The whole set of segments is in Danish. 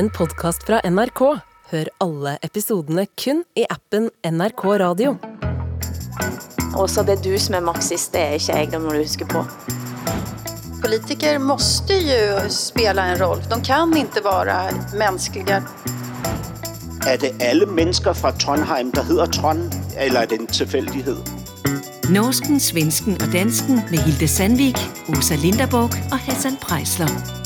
en podcast fra NRK. Hør alle episodene kun i appen NRK Radio. Åsa, det är du som är marxist, det är inte jag, det må du huska på. Politiker måste ju spela en roll. De kan inte vara mänskliga. Er det alle mennesker fra Trondheim, der hedder Trond, eller er det en tilfældighed? Norsken, svensken og dansken med Hilde Sandvik, Åsa Linderborg og Hassan Prejsler.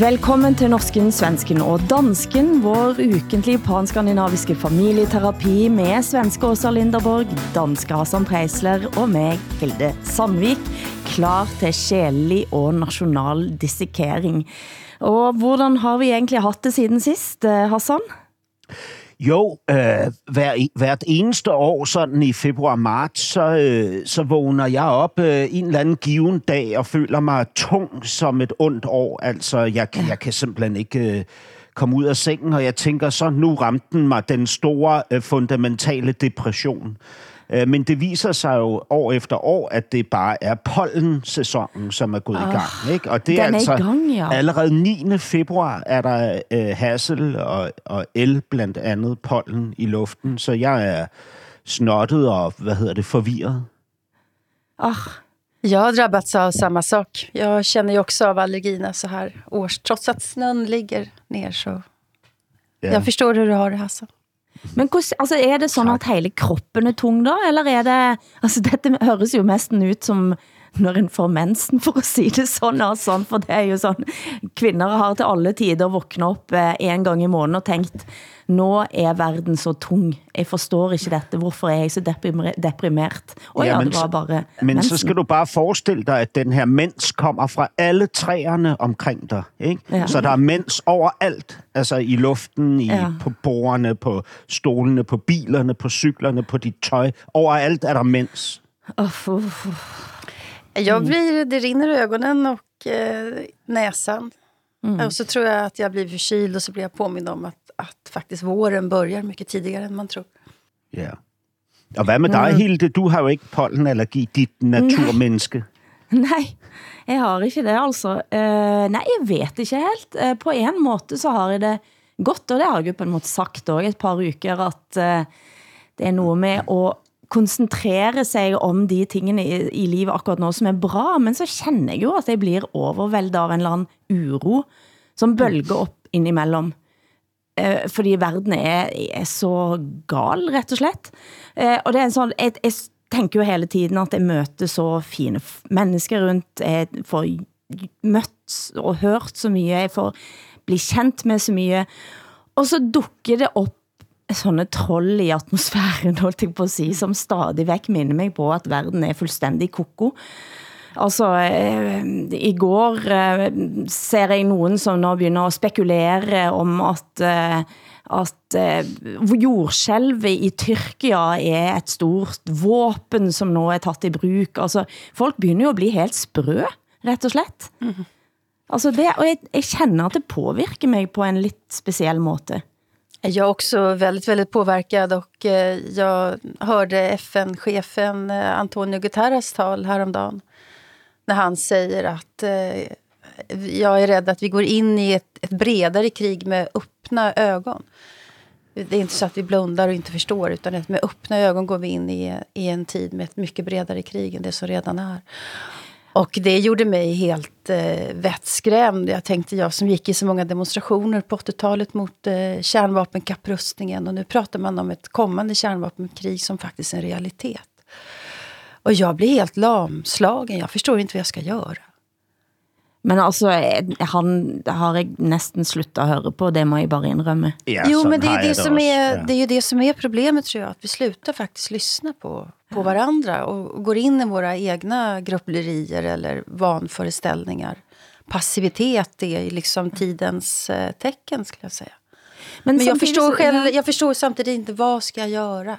Velkommen til Norsken, Svensken og Dansken, vår ukentlige panskandinaviske familieterapi med svenske Åsa Linderborg, danske Hassan Preisler og med Hilde Sandvik, klar til sjælelig og national dissekering. Og hvordan har vi egentlig haft det siden sidst, eh, Hassan? Jo, øh, hver, e-, hvert eneste år, sådan i februar-marts, så, øh, så vågner jeg op øh, en eller anden given dag og føler mig tung som et ondt år. Altså, jeg, jeg kan simpelthen ikke øh, komme ud af sengen, og jeg tænker så, nu ramte den mig den store øh, fundamentale depression. Øh, Men det viser sig jo år efter år, at det bare er pollensæsonen, som er gået oh, i gang. Ikke? Og det den er i gang, ja. allerede 9. februar er der øh, hassel og, og el blandt andet pollen i luften, så jeg er snottet og, hvad hedder det, forvirret. Ah, Jag har drabbats av samma sak. Jag känner ju också av allergierna så här års. Trots att snön ligger ner så... Ja. Jag förstår hur du har det, Hassan. Men hvordan, altså, er det sådan, at hele kroppen er tung da? Eller er det, altså dette høres jo mesten ut som når en får mensen, for at sige det sådan og sådan, for det er jo sådan, kvinder har til alle tider våknet op eh, en gang i måneden og tænkt, nå er verden så tung. Jeg forstår ikke dette. Hvorfor er jeg så deprimer- deprimert? Og ja, Ja, men det var så- bare Men mensen. så skal du bare forestille dig, at den her mens kommer fra alle træerne omkring dig. Ikke? Ja. Så der er mens overalt. Altså i luften, i, Ja. på bordene, på stolene, på bilerne, på cyklerne, på dit tøj. Overalt er der mens. Uff, uff, uff. Jag blir, det rinner i ögonen och eh, näsan. Och så tror jag att jag blir förkyld och så blir jag påmind om att faktiskt våren börjar mycket tidigare än man tror. Ja. Og hvad med dig, Hilde? Du har jo ikke pollenallergi, dit naturmenneske. Nej, jeg har ikke det altså. Uh, nej, jeg vet ikke helt. Uh, på en måte så har jeg det godt, og det har jeg jo på en måte sagt også et par uker, at uh, det er noget med at koncentrere sig om de tingene i, i livet akkurat nå som er bra, men så kender jeg jo at jeg blir overvældet av en eller anden uro, som bølger op indimellem. Eh, fordi verden er, er så gal, rett og slett. Eh, og det er en sånn, jeg, jeg tænker jo hele tiden at jeg møter så fine mennesker rundt, jeg får mødt og hørt så mye, jeg får bli kendt med så mye, og så dukker det op sådanne troll i atmosfæren, holdt jeg på at sige, som stadigvæk minder mig på, at verden er fuldstændig koko. Altså, eh, i går eh, ser jeg nogen, som nå begynder at spekulere om, at, eh, at eh, i Tyrkia er et stort våben, som nå er taget i bruk. Altså, folk begynder jo at blive helt sprø, rett og slett. Altså det, og jeg, jeg känner att det påvirker mig på en lidt speciel måte. Jag är också väldigt, väldigt påverkad och eh, jag hörde FN-chefen eh, Antonio Guterres tal häromdagen. När han säger att eh, jag är rädd att vi går in i ett, ett bredare krig med öppna ögon. Det är inte så att vi blundar och inte förstår utan att med öppna ögon går vi in i, i en tid med ett mycket bredare krig än det som redan är. Och det gjorde mig helt eh, vettskrämd. Jag tänkte jag som gick i så många demonstrationer på 80-talet mot eh, kärnvapenkapprustningen. Och nu pratar man om ett kommande kärnvapenkrig som faktiskt är en realitet. Och jag blir helt lamslagen. Jag förstår inte vad jag ska göra. Men altså, han har jeg næsten sluttet at høre på, det må jeg bare indrømme. Ja, jo, men det är, det, jeg som Ja. det är ju det som är problemet tror jag. Att vi slutar faktiskt lyssna på, på varandra. Och, och går in i våra egna grupplerier eller vanföreställningar. Passivitet är liksom tidens eh, tecken skulle jag säga. Men jag samtidig förstår, så- själv, ja. jag förstår samtidigt inte vad ska jag göra.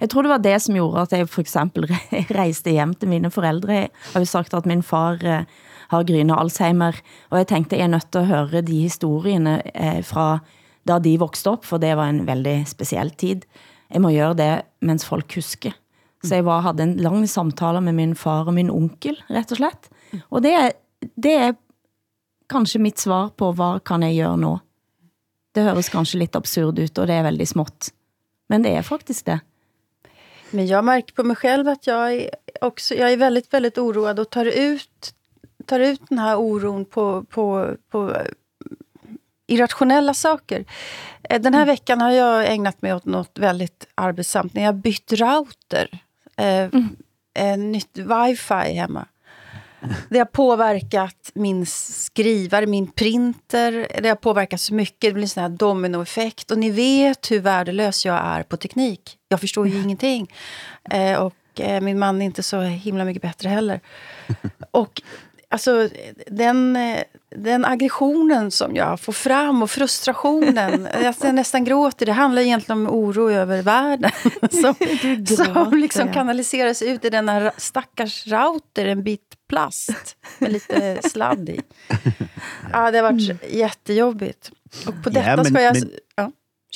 Jeg tror det var det som gjorde, at jeg for eksempel rejste hjem til mine forældre. Jeg har jo sagt, at min far eh, har gryende Alzheimer, og jeg tænkte, jeg er nødt til at høre de historierne eh, fra da de voksede op, for det var en veldig speciel tid. Jeg må gøre det, mens folk husker. Så jeg var, havde en lang samtale med min far og min onkel, rett og slett. Og det, det er kanskje mitt svar på, hvad kan jeg gøre nu? Det høres kanskje lidt absurd ut, og det er veldig smått. Men det är faktiskt det. Men jag märker på mig själv att jag är, också, jag är väldigt, väldigt oroad och tar ut, tar ut den här oron på, på, på irrationella saker. Eh, Den här mm. veckan har jag ägnat mig åt något väldigt arbetsamt. När jag bytt router, eh, mm. nytt wifi hemma. Det har påverkat min skrivare, min printer. Det har påverkat så mycket. Det blir en sån här dominoeffekt. Och ni vet hur värdelös jag är på teknik. Jag förstår ju ingenting. Eh, och eh, min man är inte så himla mycket bättre heller. Och alltså, den, den aggressionen som jag får fram och frustrationen. jag nästan gråter. Det handlar egentligen om oro över världen. som, som liksom kanaliseras ut i denna stackars router, en bit plast med lite sladd i. Ja, det har varit mm. jättejobbigt. Och på detta ja, men, ska jag... Men... Ja.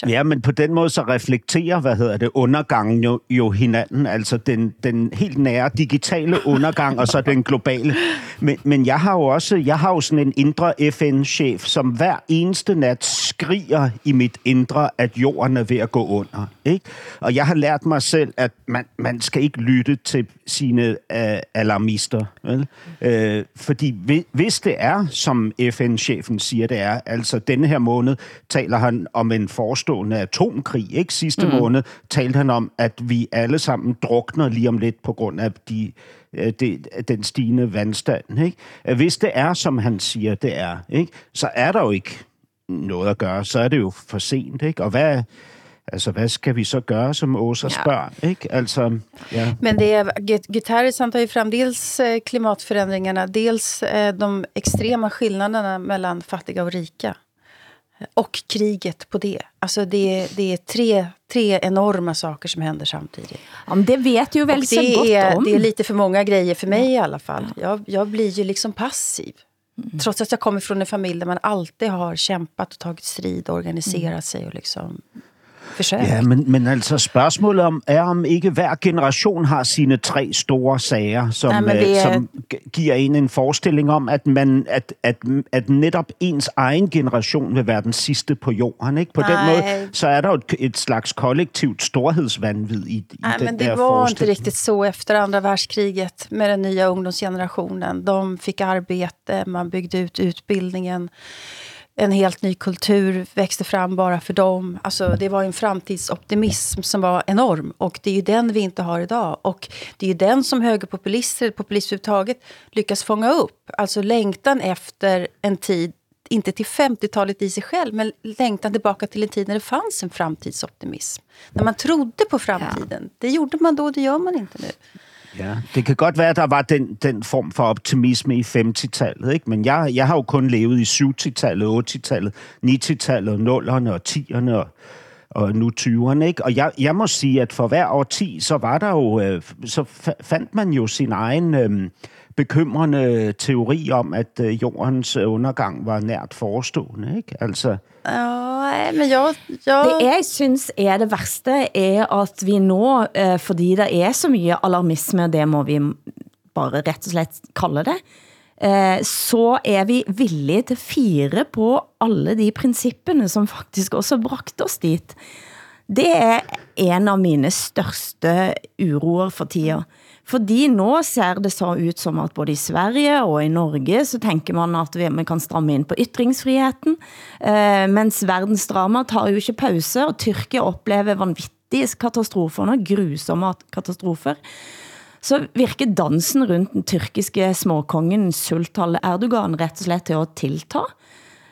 Ja, men på den måde så reflekterer, hvad hedder det, undergangen jo, jo hinanden, altså den, den helt nære digitale undergang, og så den globale. Men, men jeg har jo også, jeg har jo sådan en indre FN-chef, som hver eneste nat skriger i mit indre, at jorden er ved at gå under. Ikke? Og jeg har lært mig selv, at man, man skal ikke lytte til sine øh, alarmister. Vel? Øh, fordi hvis det er, som FN-chefen siger, det er, altså denne her måned taler han om en forestående atomkrig. Ikke? Sidste mm. måned talte han om, at vi alle sammen drukner lige om lidt på grund af de øh, det, den stigende vandstand. Ikke? Hvis det er, som han siger, det er, ikke? så er der jo ikke noget at gøre. Så er det jo for sent. Ikke? Og hvad, Altså, hvad skal vi så gøre, som Åsa ja. spørger? Ikke? Altså, ja. Men det är, Guterres tar ju fram dels eh, klimatförändringarna, dels eh, de extrema skillnaderna mellan fattiga och rika. Och kriget på det. Alltså det, det är tre, tre enorma saker som händer samtidigt. Ja, men det vet ju väl så gott är, om. Det är lite för många grejer för mig i alla fall. Jag, jag blir ju liksom passiv. Mm. Trots att jag kommer från en familj där man alltid har kämpat och tagit strid och organiserat mm. sig och liksom forsøgt. Ja, men, men altså spørgsmålet om, er, om ikke hver generation har sine tre store sager, som, ja, det er... som giver en en forestilling om, at, man, at, at, at netop ens egen generation vil være den sidste på jorden. Ikke? På Nej. den måde, så er der jo et, et slags kollektivt storhedsvandvid i, i Nej, den men det var inte riktigt så efter andra världskriget med den nya ungdomsgenerationen. De fick arbete, man byggde ut utbildningen en helt ny kultur växte fram bara för dem. Alltså, det var en framtidsoptimism som var enorm. Och det är ju den vi inte har idag. Och det är ju den som högerpopulister, populister överhuvudtaget, lyckas fånga upp. Alltså längtan efter en tid, inte till 50-talet i sig själv, men längtan tillbaka till en tid när det fanns en framtidsoptimism. När man trodde på framtiden. Ja. Det gjorde man då, det gör man inte nu. Ja, det kan godt være, at der var den, den form for optimisme i 50-tallet, ikke? men jeg, jeg har jo kun levet i 70-tallet, 80-tallet, 90-tallet, 0'erne og 10'erne og, og nu 20'erne. Ikke? Og jeg, jeg må sige, at for hver årti, så var der jo, øh, så fandt man jo sin egen øh, bekymrende teori om, at øh, jordens undergang var nært forestående. Ikke? Altså, Ja, men jeg, jeg... Det jeg synes er det værste, er at vi nå, eh, fordi det er så mye alarmisme, det må vi bare rett og slett kalde det, eh, så er vi villige til fire på alle de princippene, som faktisk også bragte oss dit. Det er en av mine største uroer for tida. Fordi nå ser det så ut som at både i Sverige og i Norge så tænker man at vi, man kan stramme ind på ytringsfriheten, eh, mens verdensdrama tar jo ikke pause, og Tyrkia oplever vanvittige katastrofer, og grusomme katastrofer. Så virker dansen rundt den tyrkiske småkongen Sultal Erdogan rett og slett til at tilta.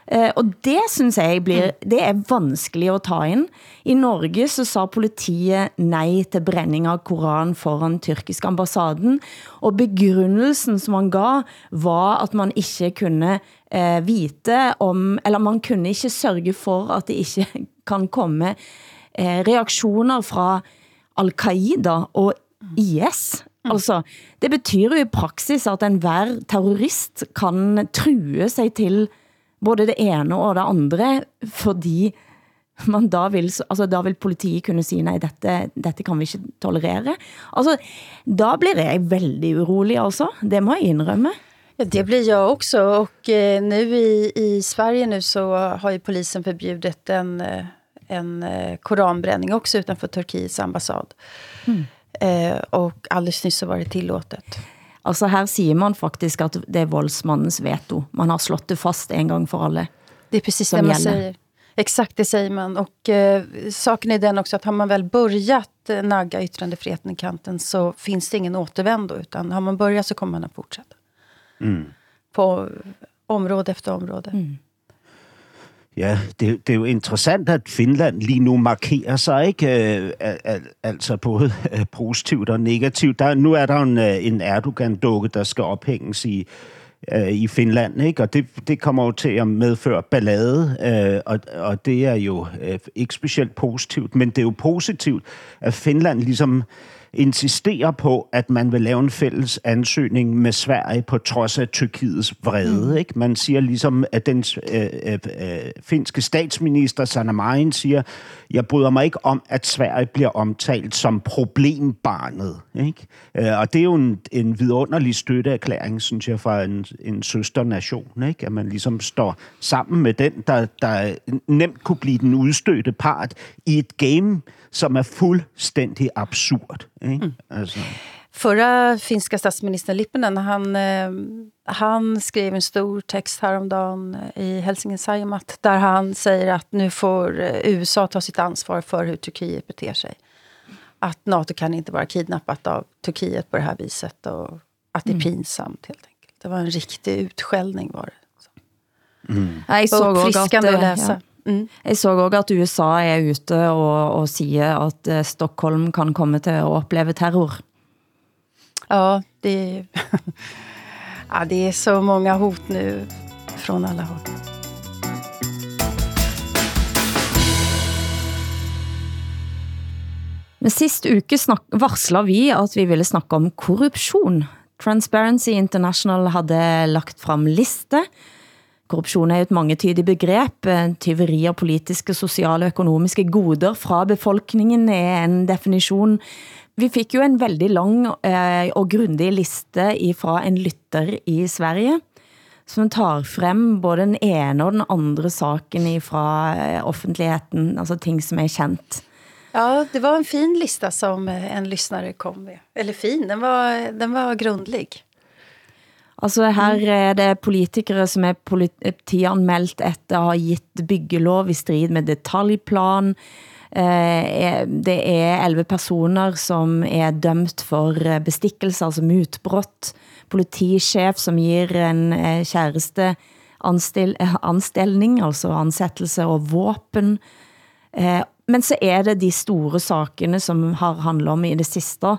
Uh, og det synes jeg blir, det er vanskelig at ta ind. I Norge så sa politiet nej til brænding av Koran foran tyrkisk ambassaden, og begrundelsen som man gav var at man ikke kunne uh, vite om, eller man kunne ikke sørge for at det ikke kan komme uh, reaktioner fra Al-Qaida og IS. Mm. Altså, det betyder jo i praksis at en hver terrorist kan true sig til både det ene og det andre, fordi man da vil, altså da vil politiet kunne sige, nej, dette, dette kan vi ikke tolerere. Altså, da blir jeg veldig urolig, altså. Det må jeg indrømme. Ja, det blir jag också. Och eh, nu i, i Sverige nu så har ju polisen förbjudit en, eh, en eh, koranbränning också utanför Turkiets ambassad. Mm. Eh, och alldeles nyss så var det tillåtet. Altså her siger man faktisk at det er voldsmandens veto. Man har slået det fast en gang for alle. Det är precis det man gäller. säger. Exakt det säger man. Och eh, saken är den också att har man väl börjat eh, nagga yttrandefriheten i kanten så finns det ingen återvändo. Utan har man börjat så kommer man att fortsätta. Mm. På område efter område. Mm. Ja, det, det er jo interessant, at Finland lige nu markerer sig, ikke? Øh, al, altså både øh, positivt og negativt. Der, nu er der en, øh, en Erdogan-dukke, der skal ophænges i, øh, i Finland, ikke? og det, det kommer jo til at medføre ballade, øh, og, og det er jo øh, ikke specielt positivt, men det er jo positivt, at Finland ligesom insisterer på, at man vil lave en fælles ansøgning med Sverige på trods af Tyrkiets vrede. Mm. Ikke? Man siger ligesom, at den øh, øh, øh, finske statsminister Sanna Marin siger, jeg bryder mig ikke om, at Sverige bliver omtalt som problembarnet. Ikke? Øh, og det er jo en, en vidunderlig støtteerklæring, synes jeg, fra en, en søsternation. Ikke? At man ligesom står sammen med den, der, der nemt kunne blive den udstødte part i et game, som er fuldstændig absurd. Ikke? Mm. Altså. Förra finska statsministern Lipponen, han, eh, han skrev en stor text häromdagen i Helsingin Sanomat där han säger att nu får USA ta sitt ansvar för hur Turkiet beter sig. Att NATO kan inte vara kidnappat av Turkiet på det här viset och att det är mm. pinsamt helt enkelt. Det var en riktig utskällning var det. Mm. Jag såg uppfriskande att, läsa. Ja. Mm. Jeg så også at USA er ute og, og siger at uh, Stockholm kan komme til at opleve terror. Ja, det, ja, det är så många hot nu från alla håll. Men sist uke snak vi at vi ville snakke om korruption. Transparency International havde lagt frem liste Korruption er et mangetydig begreb. Eh, tyveri av politiske, sociale og økonomiske goder fra befolkningen er en definition. Vi fik jo en veldig lang eh, og grundig liste fra en lytter i Sverige, som tar frem både den ene og den andre saken fra eh, offentligheten, altså ting som er kendt. Ja, det var en fin lista som en lyssnare kom med. Eller fin, den var, den var grundlig. Altså her er det politikere, som er politianmeldt etter at have givet byggelov i strid med detaljplan. Eh, det er 11 personer, som er dømt for bestikkelse, altså mutbrott. Politichef, som giver en eh, kæreste anstil, anstelling, altså ansættelse og våpen. Eh, men så er det de store sakene, som har handlet om i det sidste,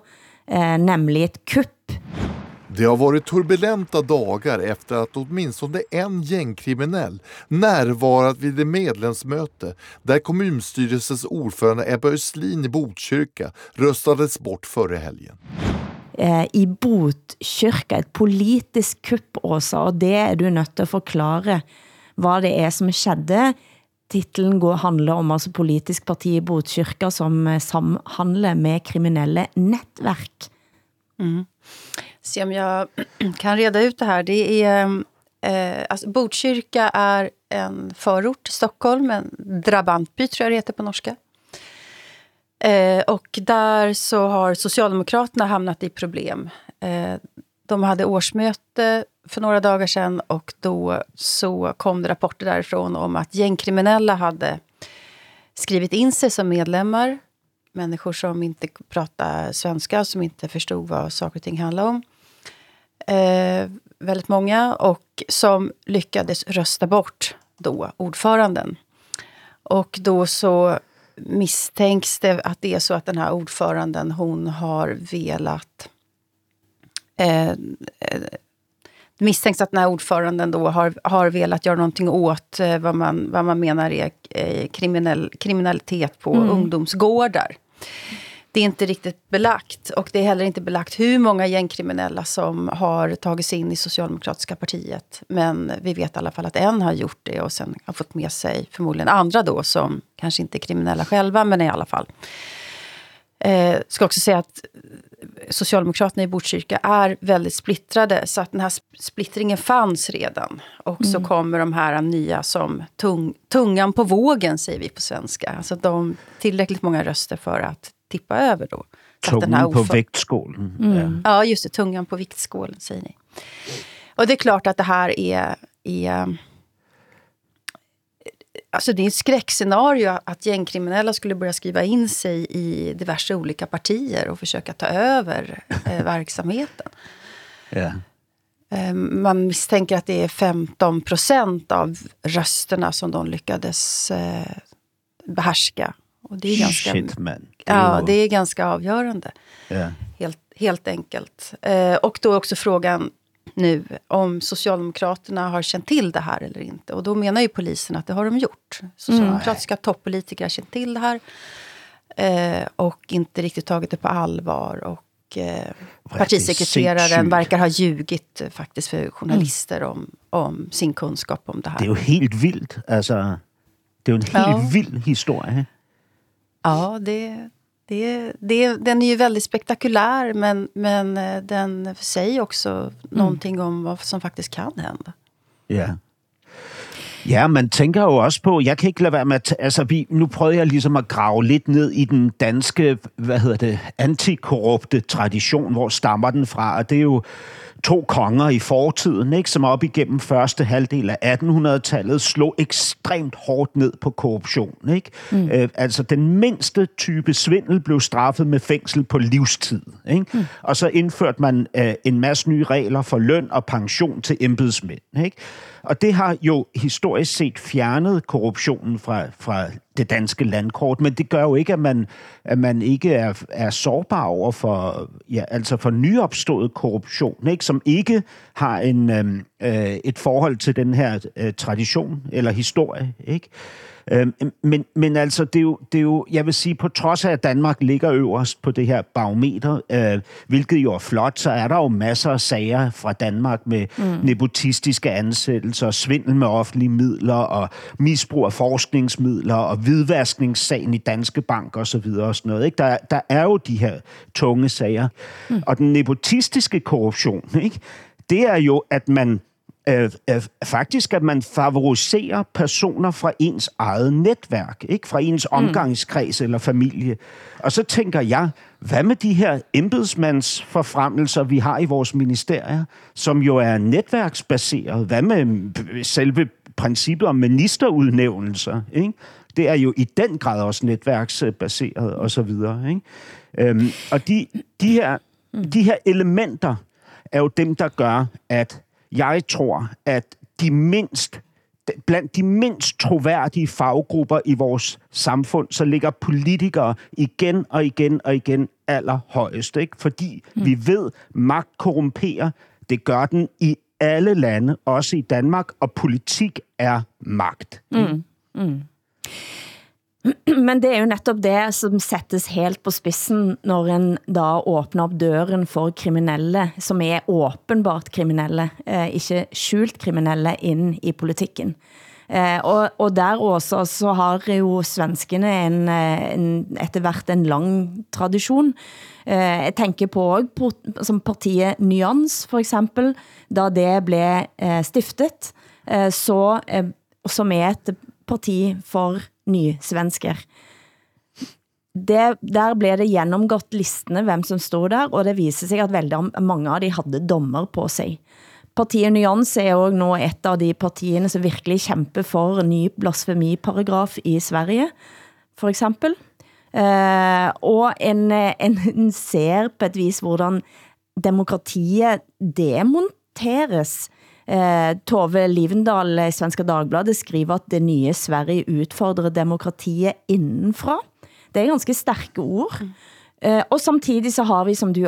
nemlig et kupp det har varit turbulenta dagar efter att åtminstone en gängkriminell närvarat vid ett medlemsmöte där kommunstyrelsens ordförande Ebba Östlin i Botkyrka röstades bort förra helgen. Eh, I Botkyrka, ett politisk kupp, Åsa, og det er du nødt til at forklare, hvad det er som skedde. Titlen går handler om altså politisk parti i Botkyrka som eh, samhandler med kriminelle netværk. Mm se om jag kan reda ut det här. Det är, ehm, eh, alltså Botkyrka är en förort till Stockholm, en drabantby tror jag det heter på norska. Eh, och där så har Socialdemokraterna hamnat i problem. Eh, de hade årsmöte för några dagar sedan och då så kom det rapporter därifrån om att gängkriminella hade skrivit in sig som medlemmar. Människor som inte pratar svenska, som inte förstod vad saker och ting handlade om eh, väldigt många och som lyckades rösta bort då ordföranden. Och då så misstänks det att det är så att den här ordföranden hon har velat eh, misstänks att den här ordföranden då har, har velat göra någonting åt eh, vad, man, vad man menar är eh, kriminell, kriminalitet på mm. ungdomsgårdar det är inte riktigt belagt. Och det är heller inte belagt hur många gängkriminella som har tagit sig in i Socialdemokratiska partiet. Men vi vet i alla fall att en har gjort det och sen har fått med sig förmodligen andra då som kanske inte är kriminella själva, men i alla fall. Eh, ska också säga att Socialdemokraterna i Botkyrka är väldigt splittrade. Så att den här splittringen fanns redan. Och så kommer de här nya som tung, tungan på vågen, säger vi på svenska. Alltså de tillräckligt många röster för att tippa över då. Så att den här Tungen på oför- vægtskålen. Mm. Ja, just det. Tungan på viktskålen, säger ni. Och det är klart att det här är... är alltså det är ett skräckscenario att gängkriminella skulle börja skriva in sig i diverse olika partier och försöka ta över eh, verksamheten. Ja. Eh, man misstänker att det är 15 procent av rösterna som de lyckades eh, behärska. Och det är ganska, Shit, mand. Ja, det är ganska avgörande ja. helt, helt enkelt. Eh, och då är också frågan nu om Socialdemokraterna har känt till det här eller inte. Och då menar ju polisen att det har de gjort. Socialdemokratiska toppolitiker har känt till det här. Eh, och inte riktigt tagit det på allvar. Och eh, partisekreteraren verkar ha ljugit eh, faktiskt för journalister om, om sin kunskap om det här. Det er jo helt vildt. Altså, det jo en helt Ja. vild historie. Ja, det, det, det, den är ju väldigt spektakulär men, men eh, den säger också någonting om vad som faktiskt kan hända. Ja. Ja, man tænker jo også på, jeg kan ikke lade være med at, altså vi, nu prøvede jeg ligesom at grave lidt ned i den danske, hvad hedder det, antikorrupte tradition, hvor stammer den fra, og det er jo to konger i fortiden, ikke, som op igennem første halvdel af 1800-tallet slog ekstremt hårdt ned på korruption. Ikke? Mm. Øh, altså den mindste type svindel blev straffet med fængsel på livstid. Ikke? Mm. Og så indførte man øh, en masse nye regler for løn og pension til embedsmænd. Ikke? Og det har jo historisk set fjernet korruptionen fra, fra det danske landkort, men det gør jo ikke, at man, at man ikke er, er sårbar over for, ja, altså for nyopstået korruption, ikke? som ikke har en, øhm, øh, et forhold til den her øh, tradition eller historie. Ikke? Øhm, men, men altså, det er, jo, det er jo, jeg vil sige, på trods af, at Danmark ligger øverst på det her barometer, øh, hvilket jo er flot, så er der jo masser af sager fra Danmark med mm. nepotistiske ansættelser, svindel med offentlige midler og misbrug af forskningsmidler og hvidvaskningssagen i Danske Bank og så videre og sådan noget. Ikke? Der, der er jo de her tunge sager. Mm. Og den nepotistiske korruption, ikke? det er jo, at man øh, øh, faktisk, at man favoriserer personer fra ens eget netværk, ikke fra ens omgangskreds eller familie. Og så tænker jeg, hvad med de her embedsmandsforfremmelser, vi har i vores ministerier, som jo er netværksbaseret? Hvad med selve princippet om ministerudnævnelser? Ikke? Det er jo i den grad også netværksbaseret og så videre. Ikke? Øhm, og de, de, her, de her elementer er jo dem, der gør, at jeg tror, at de mindst blandt de mindst troværdige faggrupper i vores samfund, så ligger politikere igen og igen og igen allerhøjest. Ikke? Fordi mm. vi ved, magt korrumperer. Det gør den i alle lande, også i Danmark, og politik er magt. Mm. Men det er jo netop det som sættes helt på spidsen, når en da åbner op døren for kriminelle, som er åbenbart kriminelle, eh, ikke skjult kriminelle, ind i politikken. Eh, og, og der også så har jo svenskene en, en, etter hvert en lang tradition. Eh, jeg tænker på på, som partiet Nyans, for eksempel, da det blev eh, stiftet, eh, så, eh, som er et parti for nysvensker. Det, der blev det gennemgått listene, hvem som stod der, og det viser sig, at veldig mange av de havde dommer på sig. Partiet Nyans er jo nå et av de partiene som virkelig kæmper for en ny blasfemiparagraf i Sverige, for eksempel. Eh, og en, en, en ser på et vis, hvordan demokratiet demonteres. Eh, Tove Livendal i Svenska Dagbladet skriver, at det nye Sverige udfordrer demokratiet indenfra. Det er ganske stærke ord. Eh, og samtidig så har vi, som du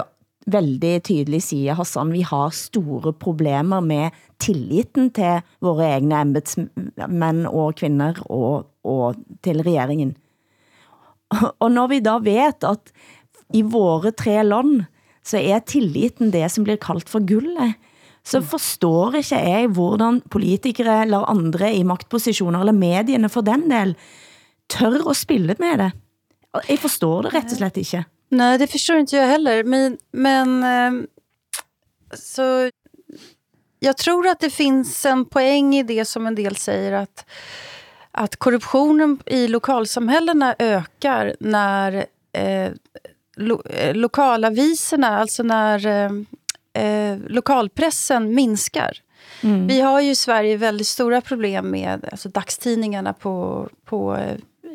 veldig tydeligt siger, Hassan, vi har store problemer med tilliten til våre egne embedsmænd og kvinder og, og til regeringen. Og når vi da vet, at i våre tre land, så er tilliten det, som bliver kaldt for guldet, så forstår ikke jeg, hvordan politikere eller andre i magtpositioner, eller medierne for den del, tør at spille med det. Jeg forstår det rett og slett ikke. Nej, det förstår inte jag heller. Men, men eh, så, jag tror att det finns en poäng i det som en del säger att, att korruptionen i lokalsamhällena ökar när eh, lo, eh, lokalaviserna, alltså när eh, eh, lokalpressen minskar. Mm. Vi har ju i Sverige väldigt stora problem med alltså, dagstidningarna på, på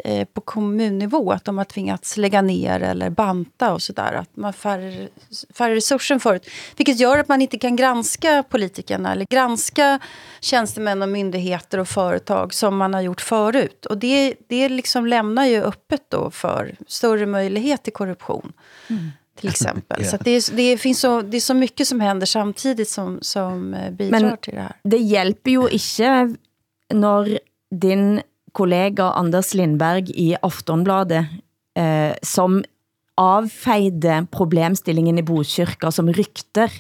eh, på kommunnivå, att de har tvingats lägga ner eller banta och sådär. Att man har färre, färre resurser förut. Vilket gör att man inte kan granska politikerna eller granska tjänstemän och myndigheter och företag som man har gjort förut. Och det, det liksom lämnar ju öppet då för större möjlighet till korruption. Mm. Till exempel. yeah. Så det, det, finns så, det är så mycket som händer samtidigt som, som eh, bidrar Men till det här. det hjälper ju inte när din kollega Anders Lindberg i Aftonbladet, eh, som avfejde problemstillingen i Botkyrka som rykter,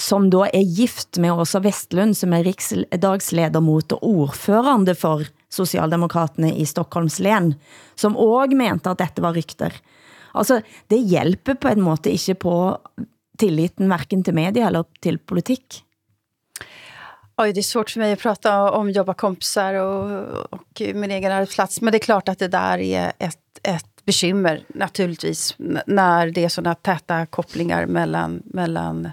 som då er gift med Åsa Vestlund, som er riksdagsledamot og ordførende for Socialdemokraterne i Stockholms län, som også mente at dette var rykter. Altså, det hjælper på en måte ikke på tilliten hverken til media eller til politik. Oj, det är svårt för mig att prata om jobbarkompisar och, och min egen arbetsplats. Men det är klart att det där är ett, ett bekymmer naturligtvis. När det är sådana täta kopplingar mellan, mellan,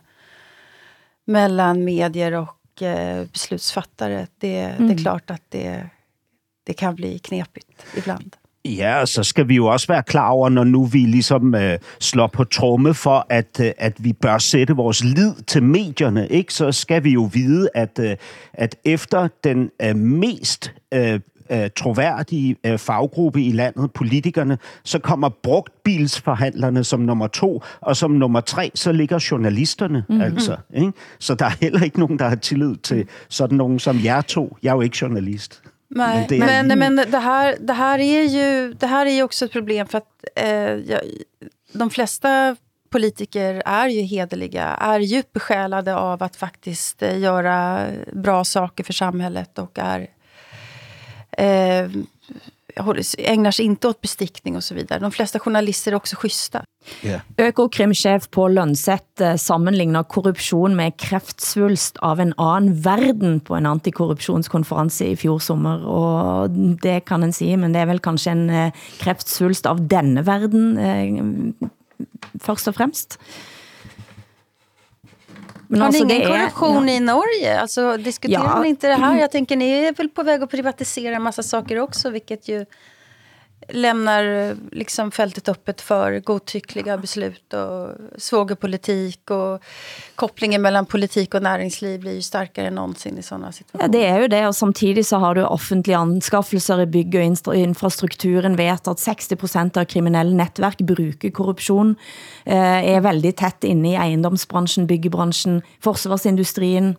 mellan medier och eh, beslutsfattare. Det, mm. det är klart att det, det kan bli knepigt ibland. Ja, så skal vi jo også være klar over, når nu vi ligesom øh, slår på tromme for, at, øh, at vi bør sætte vores lid til medierne, ikke? så skal vi jo vide, at, øh, at efter den øh, mest øh, øh, troværdige øh, faggruppe i landet, politikerne, så kommer brugtbilsforhandlerne som nummer to, og som nummer tre, så ligger journalisterne mm-hmm. altså. Ikke? Så der er heller ikke nogen, der har tillid til sådan nogen som jer to. Jeg er jo ikke journalist. Nej, men, det, men, men, men det, här, det, här är ju, det här är ju också ett problem för att eh, jag, de flesta politiker är ju hederliga, är djupt besjälade av att faktiskt eh, göra bra saker för samhället och är eh, ägnar sig inte åt bestickning och så vidare. De flesta journalister är också schyssta. Yeah. Økokrimchef på Lønseth eh, sammenligner korruption med kræftsvulst av en anden verden på en antikorruptionskonference i fjor sommer, og det kan en sige, men det er vel kanskje en eh, kræftsvulst av denne verden eh, først og fremmest. Men Har alltså, ni ingen korruption ja. i Norge? Alltså, diskuterar ja. man inte det här? Jag tänker, ni är väl på väg att privatisera en massa saker också, vilket ju lämnar liksom fältet öppet för godtyckliga beslut och svågerpolitik och kopplingen mellan politik och näringsliv blir ju starkare än någonsin i sådana situationer. Ja, det är ju det, och samtidigt så har du offentliga anskaffelser i bygg och infrastrukturen. Vet att 60% av kriminelle netværk bruger korruption, eh, er väldigt tätt inne i ejendomsbranschen, byggebranschen, forsvarsindustrien,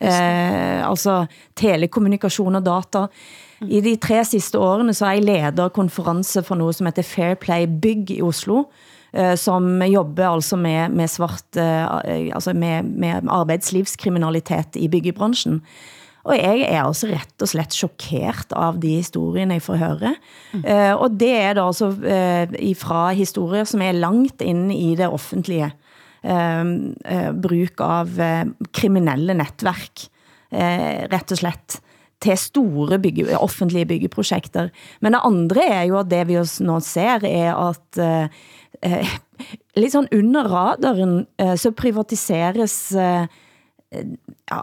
eh, altså telekommunikation og data. I de tre sidste årene så har jeg leder konference for noget som heter Fair Play Bygg i Oslo, eh, som jobber altså med, med svart, eh, altså med, med arbejdslivskriminalitet i byggebranchen. Og jeg er også rett og slett chokeret av de historierne jeg får høre. Mm. Uh, og det er da altså uh, historier som er langt inde i det offentlige. Uh, uh, bruk av uh, kriminelle netværk, uh, rett og slett til store bygge, offentlige byggeprojekter. Men det andre er jo at det vi nå ser er at eh, lidt sådan under radaren eh, så privatiseres eh, ja,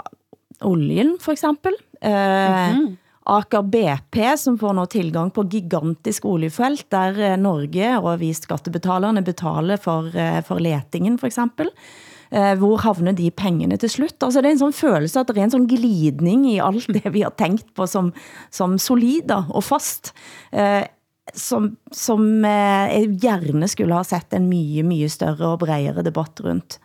oljen for eksempel. Eh, mm -hmm. Aker BP, som får nå tilgang på gigantisk oliefelt, der eh, Norge og vi skattebetalerne betaler for, eh, for letingen for eksempel eh, hvor havner de pengene til slut? Altså det er en sådan følelse, at det er en sådan glidning i alt det, vi har tænkt på som, som solida og fast, eh, som, som eh, jeg gerne skulle ha sett en mye, mye større og bredere debatt rundt.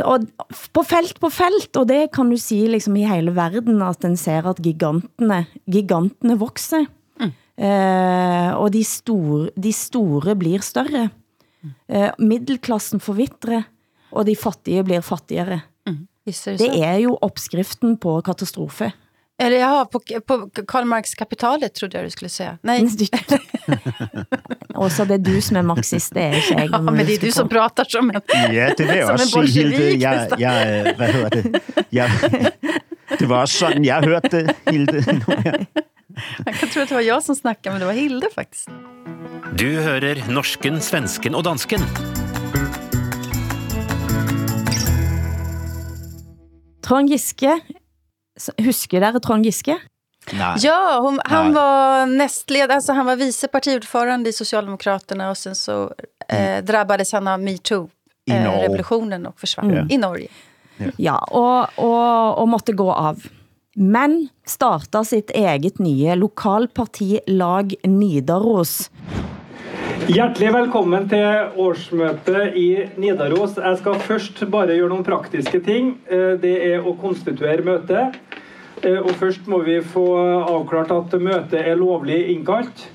Og på felt på felt, og det kan du sige liksom i hele verden, at den ser at gigantene, gigantene vokser. Mm. Eh, og de store, de store blir større. Eh, middelklassen forvitre, og de fattige blir fattigere. Mm. Det er jo opskriften på katastrofe. Eller jaha, på, på Karl Marx kapitalet trodde jag du skulle säga. Nej. Og så det er du som er marxist, det er ikke jeg. Ja, men det är du som pratar som en, Ja, det vil jeg som en også sige, Hilde. Jeg, jeg, øh, hvad hedder det? Jeg, det var også sådan, jeg hørte det, Hilde. Ja. Man kan tro att det var jag som snackade, men det var Hilde faktiskt. Du hører norsken, svensken og dansken. Trond Giske, husker dere Trond Giske? Nej. Ja, hon, han Nej. var nästledare, alltså han var vice partiordförande i Socialdemokraterna och sen så eh, drabbades han av metoo-revolutionen och försvann i Norge. Ja, og, og, og måtte gå av. Men starter sitt eget nye lokalparti Lag Nidaros. Hjertelig velkommen til årsmøtet i Nidaros. Jeg skal først bare gjøre noen praktiske ting. Eh, Det er å konstituere møtet. Eh, Og først må vi få avklart at møtet er lovlig innkalt.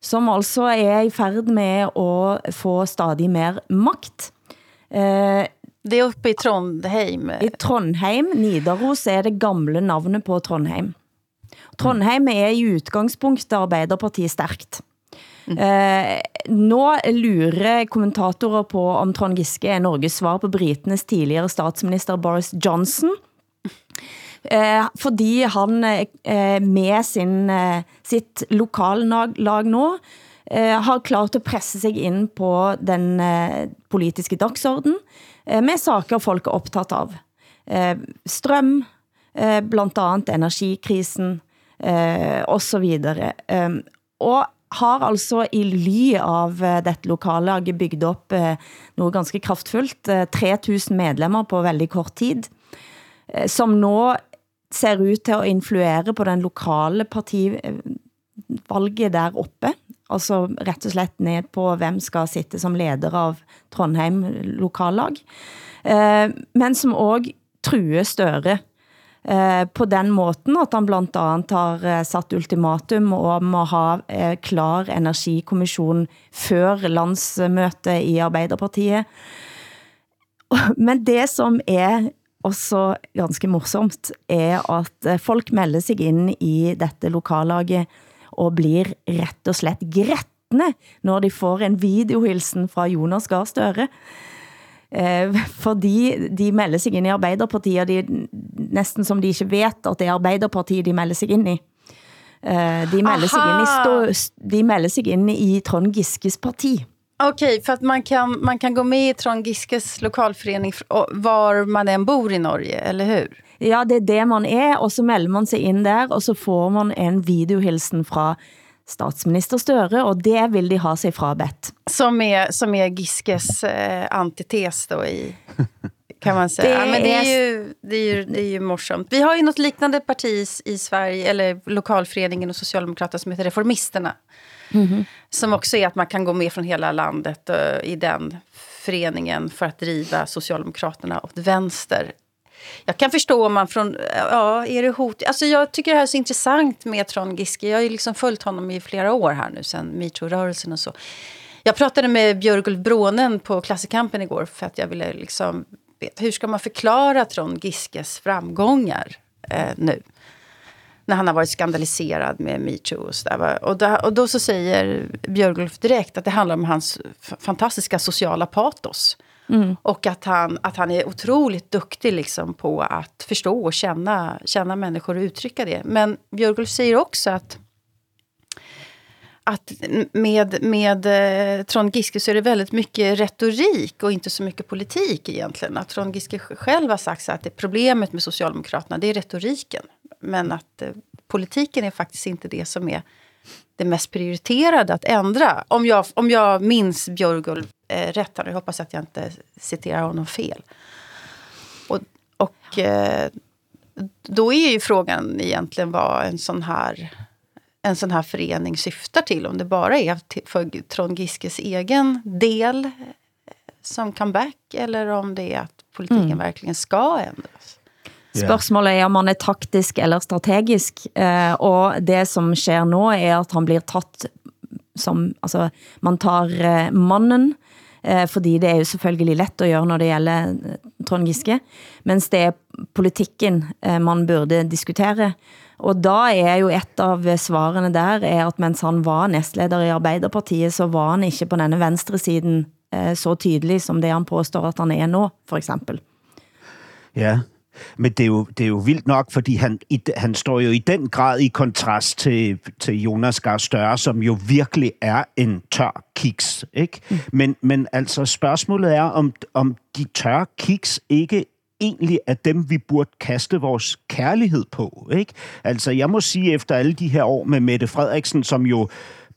som altså er i færd med å få stadig mer makt. Eh, Det är uppe i Trondheim. I Trondheim, Nidaros er det gamle navnet på Trondheim. Trondheim er i utgangspunktet Arbeiderpartiet stærkt. Mm. Eh, nå lurer kommentatorer på om Trond Giske er Norges svar på britenes tidligere statsminister Boris Johnson. Eh, fordi han eh, med sin, eh, sitt lokallag nå eh, har klart at presse sig ind på den eh, politiske dagsorden eh, med saker folk er optaget av. Eh, strøm, eh, blandt andet energikrisen eh, og så videre. Eh, og har altså i ly av eh, dette lokallaget bygget op eh, noget ganske kraftfuldt, 3000 eh, medlemmer på veldig kort tid, eh, som nå ser ut til at influere på den lokale partivalget der oppe. Altså rett og slett ned på, hvem skal sitte som leder av Trondheim lokallag. Eh, men som også truer Støre Eh, på den måten at han blandt andet har sat satt ultimatum om at ha eh, klar energikommission før landsmøte i Arbeiderpartiet. Men det som er også ganske morsomt, er at folk melder sig ind i dette lokallaget og blir rett og slett grættende, når de får en videohilsen fra Jonas Gahr Støre. Eh, fordi de melder sig ind i Arbeiderpartiet, og de, næsten som de ikke vet at det er Arbeiderpartiet, de melder sig ind i. Eh, de, melder sig ind i stå, de melder sig ind i Trond Giskes parti. Okej, för att man kan, man kan gå med i Trond Giskes lokalförening var man än bor i Norge, eller hur? Ja, det er det man er, og så melder man sig ind der, og så får man en videohilsen fra statsminister Støre, og det vil de ha sig frabedt. Som är, som är Giskes eh, antites då i... Kan man säga. Det ja, men det, är ju, det, är ju, det är ju morsomt. Vi har ju något liknande parti i, Sverige, eller lokalföreningen och Socialdemokraterna som heter Reformisterna. Som också är att man kan gå med från hela landet eh, i den föreningen för att driva Socialdemokraterna åt vänster. Jag kan förstå om man från, ja, är det hot? Alltså jag tycker det här är så intressant med Trond Giske. Jag har ju liksom följt honom i flera år här nu, sen metoo-rörelsen och så. Jag pratade med Björgulf Brånen på Klassikampen igår för att jag ville liksom veta hur ska man förklara Trond Giskes framgångar eh, nu? När han har varit skandaliserad med metoo och sådär. Och, då, och då så säger Björgulf direkt att det handlar om hans fantastiska sociala patos. Mm. Och att han, att han är otroligt duktig liksom på att förstå och känna, känna människor och uttrycka det. Men Björgulf säger också att att med, med eh, Trond Giske så är det väldigt mycket retorik och inte så mycket politik egentligen. Att Trond Giske själv har sagt så att det problemet med Socialdemokraterna det är retoriken. Men att eh, politiken är faktiskt inte det som är det mest prioriterade att ändra. Om jag, om jag minns Björgulf eh, rätt här, jag hoppas att jag inte citerar honom fel. Och, och eh, då är ju frågan egentligen vad en sån här en sån här förening syftar till. Om det bara är för Trond Giskes egen del eh, som comeback eller om det är att politiken verkligen ska ändras. Spørgsmålet er om han er taktisk eller strategisk, eh, og det som sker nå er at han blir tatt som, altså man tar eh, mannen eh, fordi det er jo selvfølgelig let at gøre, når det gælder eh, Trond Giske, mens det er politikken eh, man burde diskutere. Og da er jo et av svarene der, er at mens han var næstleder i Arbeiderpartiet, så var han ikke på denne venstre siden eh, så tydelig som det han påstår, at han er nå, for eksempel. Ja, men det er, jo, det er jo vildt nok, fordi han, i, han står jo i den grad i kontrast til, til Jonas Gahr Større, som jo virkelig er en tør kiks. Ikke? Mm. Men, men altså spørgsmålet er, om, om de tør kiks ikke egentlig er dem, vi burde kaste vores kærlighed på. Ikke? Altså, jeg må sige, efter alle de her år med Mette Frederiksen, som jo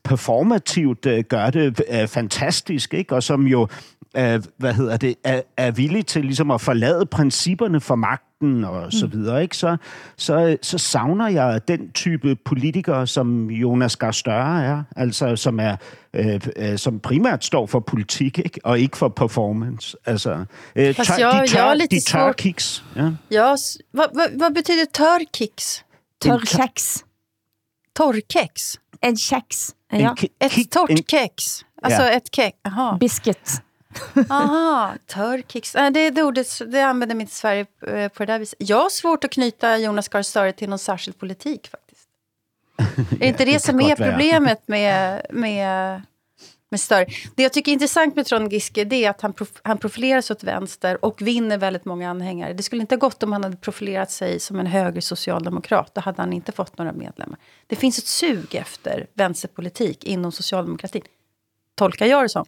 performativt øh, gør det øh, fantastisk, ikke? og som jo øh, hvad hedder det, er, er villig til ligesom at forlade principperne for magten og så videre, ikke? Så, så, så savner jeg den type politikere, som Jonas Gahr Større er, altså som er øh, øh, som primært står for politik, ikke? og ikke for performance. Altså, øh, tør, jag- de tør, jag har lite de tør kiks. Ja. Ja, s- vad, vad, vad betyder törrkex? Tørkex. Torrkex? En kex. En Ja. ki- Ett kik- torrt en- kex? Alltså Ja. ett kex? Jaha. Biscuit. Aha. Nej, det, det ordet det använder inte i Sverige eh, på det där viset. Jag har svårt att knyta Jonas Gahr Støre till någon särskild politik faktiskt. är det inte det, som är problemet med, med, med Støre? Det jag tycker är intressant med Trond Giske det är att han, prof, han profilerar sig åt vänster och vinner väldigt många anhängare. Det skulle inte ha gått om han hade profilerat sig som en höger socialdemokrat. Då hade han inte fått några medlemmar. Det finns ett sug efter vänsterpolitik inom socialdemokratin. Tolkar jag det som.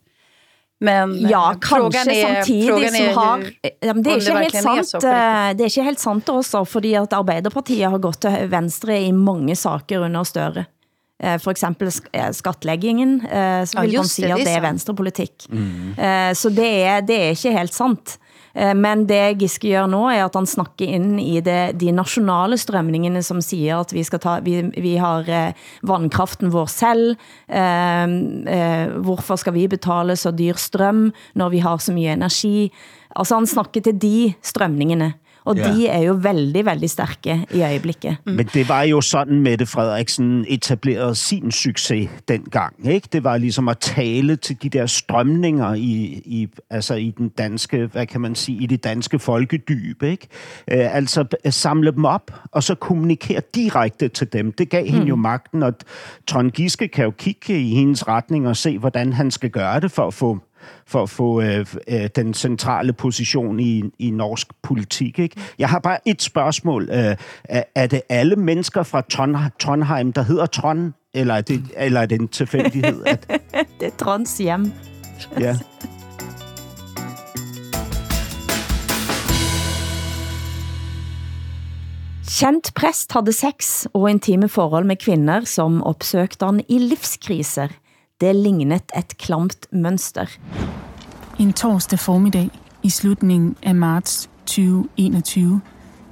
Men Ja, eh, kanskje samtidig frågan som är har... Ja, men det er om ikke helt sant, eh, det er ikke helt sant også, fordi at Arbeiderpartiet har gått til venstre i mange saker under Støre. Eh, For eksempel sk- eh, skattleggingen, eh, så Ja, vil man just si det, at det er er venstrepolitik. Eh, Så det er, det er ikke helt sant. Eh, Men det Giske gør nu er at han snakker ind i det, de nationale strømningene som siger at vi, skal ta, vi, vi har eh, vandkraften vår selv. Eh, eh, hvorfor skal vi betale så dyr strøm når vi har så mye energi? Altså han snakker til de strømningene. Og Ja. de er jo veldig, veldig stærke i øjeblikket. Mm. Men det var jo sådan, Mette Frederiksen etablerede sin succes dengang. Ikke? Det var ligesom at tale til de der strømninger i, i, altså i den danske, hvad kan man sige, i det danske folkedyb. Ikke? Øh, altså b- samle dem op, og så kommunikere direkte til dem. Det gav mm. hende jo magten, og Trond Giske kan jo kigge i hendes retning og se, hvordan han skal gøre det for at få for at få øh, øh, den centrale position i, i norsk politik. Ikke? Jeg har bare et spørgsmål. Øh, er, det alle mennesker fra Trond- Trondheim, der hedder Trond, eller er det, eller er det en tilfældighed? At, Det er Trons hjem. ja. Kjent præst havde sex og intime forhold med kvinder, som opsøgte han i livskriser. Det lignet et klamt mønster. En torsdag formiddag i slutningen af marts 2021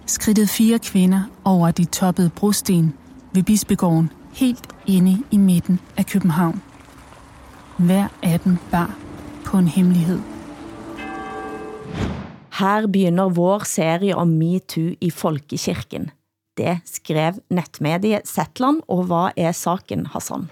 skridtede fire kvinder over de toppede brosten ved Bispegården helt inde i midten af København. Hver af dem bar på en hemmelighed. Her begynder vår serie om MeToo i Folkekirken. Det skrev netmediet Zetland, og hvad er saken, Hassan?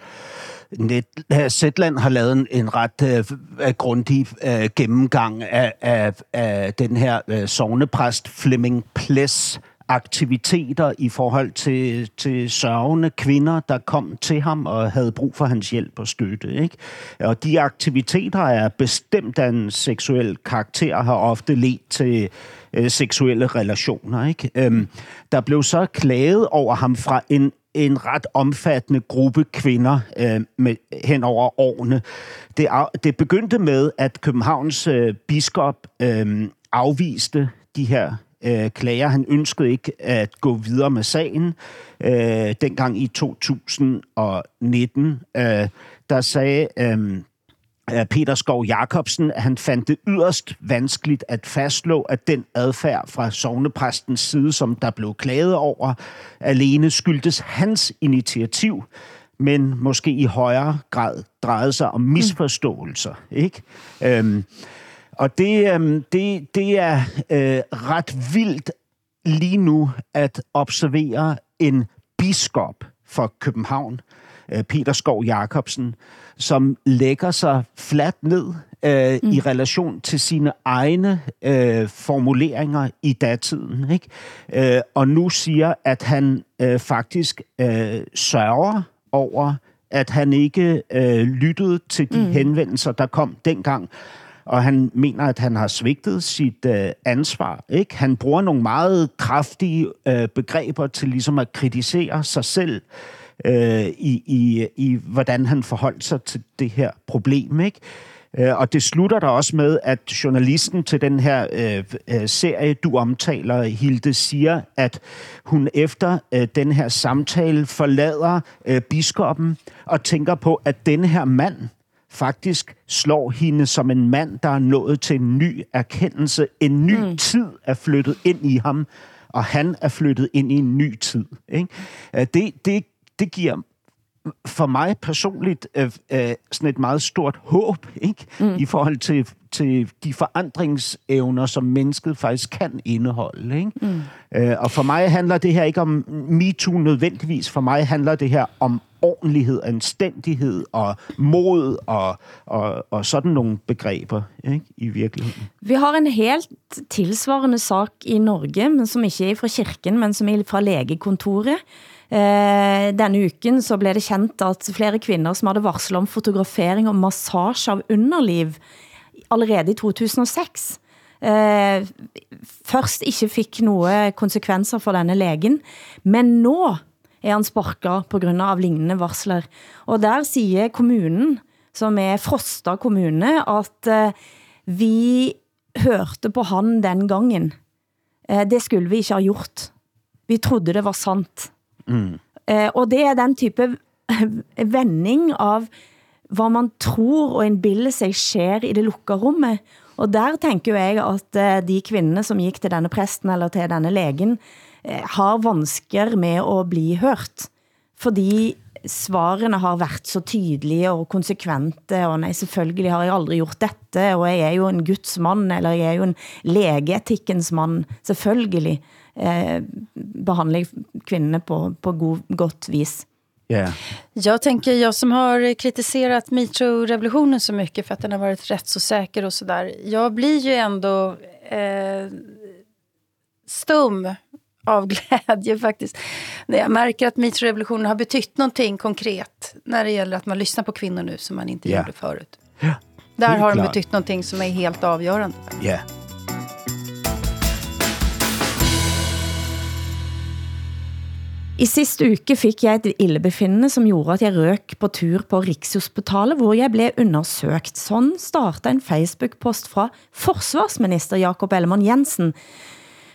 Net, øh, Zetland har lavet en, en ret øh, øh, grundig øh, gennemgang af, af, af den her øh, sovnepræst Flemming Ples aktiviteter i forhold til, til sørgende kvinder, der kom til ham og havde brug for hans hjælp og støtte. Ikke? Og de aktiviteter er bestemt af en seksuel karakter har ofte ledt til øh, seksuelle relationer. Ikke? Øhm, der blev så klaget over ham fra en en ret omfattende gruppe kvinder øh, med, hen over årene. Det, det begyndte med, at Københavns øh, biskop øh, afviste de her øh, klager. Han ønskede ikke at gå videre med sagen. Øh, dengang i 2019, øh, der sagde... Øh, Peter Skov Jacobsen, han fandt det yderst vanskeligt at fastslå, at den adfærd fra sovnepræstens side, som der blev klaget over, alene skyldtes hans initiativ, men måske i højere grad drejede sig om misforståelser. Ikke? Øhm, og det, øhm, det, det er øh, ret vildt lige nu at observere en biskop for København, øh, Peter Skov Jacobsen, som lægger sig fladt ned øh, mm. i relation til sine egne øh, formuleringer i datiden. Ikke? Øh, og nu siger, at han øh, faktisk øh, sørger over, at han ikke øh, lyttede til de mm. henvendelser, der kom dengang og han mener, at han har svigtet sit øh, ansvar. Ikke? Han bruger nogle meget kraftige øh, begreber til ligesom at kritisere sig selv øh, i, i, i, hvordan han forholdt sig til det her problem. Ikke? Øh, og det slutter der også med, at journalisten til den her øh, øh, serie, du omtaler, Hilde, siger, at hun efter øh, den her samtale forlader øh, biskoppen og tænker på, at denne her mand, faktisk slår hende som en mand, der er nået til en ny erkendelse. En ny mm. tid er flyttet ind i ham, og han er flyttet ind i en ny tid. Ikke? Øh, det, det, det giver for mig personligt øh, øh, sådan et meget stort håb ikke? Mm. i forhold til, til de forandringsevner, som mennesket faktisk kan indeholde. Ikke? Mm. Øh, og for mig handler det her ikke om MeToo nødvendigvis. For mig handler det her om ordentlighed, anstændighed og mod og, og, og sådan nogle begreber ikke, i virkeligheden. Vi har en helt tilsvarende sak i Norge, men som ikke er fra kirken, men som er fra lægekontoret. Eh, denne uken så blev det kendt at flere kvinder som havde varslet om fotografering og massage av underliv allerede i 2006 eh, først ikke fik nogle konsekvenser for denne legen, men nå er han sparket på grund av lignende varsler. Og der siger kommunen, som er Frosta kommune, at eh, vi hørte på han den gangen. Eh, det skulle vi ikke ha gjort. Vi trodde det var sant. Mm. Eh, og det er den type vending av hvad man tror og indbilder sig sker i det lukkede rummet. Og der tænker jeg at eh, de kvinder, som gik til denne præsten eller til denne lægen, eh, har vansker med at bli hørt. Fordi svarene har været så tydelige og konsekvente, og nej, selvfølgelig har jeg aldrig gjort dette, og jeg er jo en gudsmand, eller jeg er jo en legeetikkens mand, selvfølgelig eh, behandler kvinderne på, på god, godt vis. Yeah. Jag tänker, jag som har kritiserat metoo-revolutionen så mycket för att den har varit rätt så säker och sådär. Jag blir ju ändå eh, stum av glädje faktiskt. När jag märker att metoo-revolutionen har betytt någonting konkret när det gäller att man lyssnar på kvinnor nu som man inte yeah. gjorde förut. Yeah. Där har den betytt någonting som är helt avgörande. Yeah. I sidste uke fik jeg et ildebefindende, som gjorde, at jeg røk på tur på Rikshospitalet, hvor jeg blev undersøgt. Sådan startede en Facebook-post fra forsvarsminister Jakob Ellemann Jensen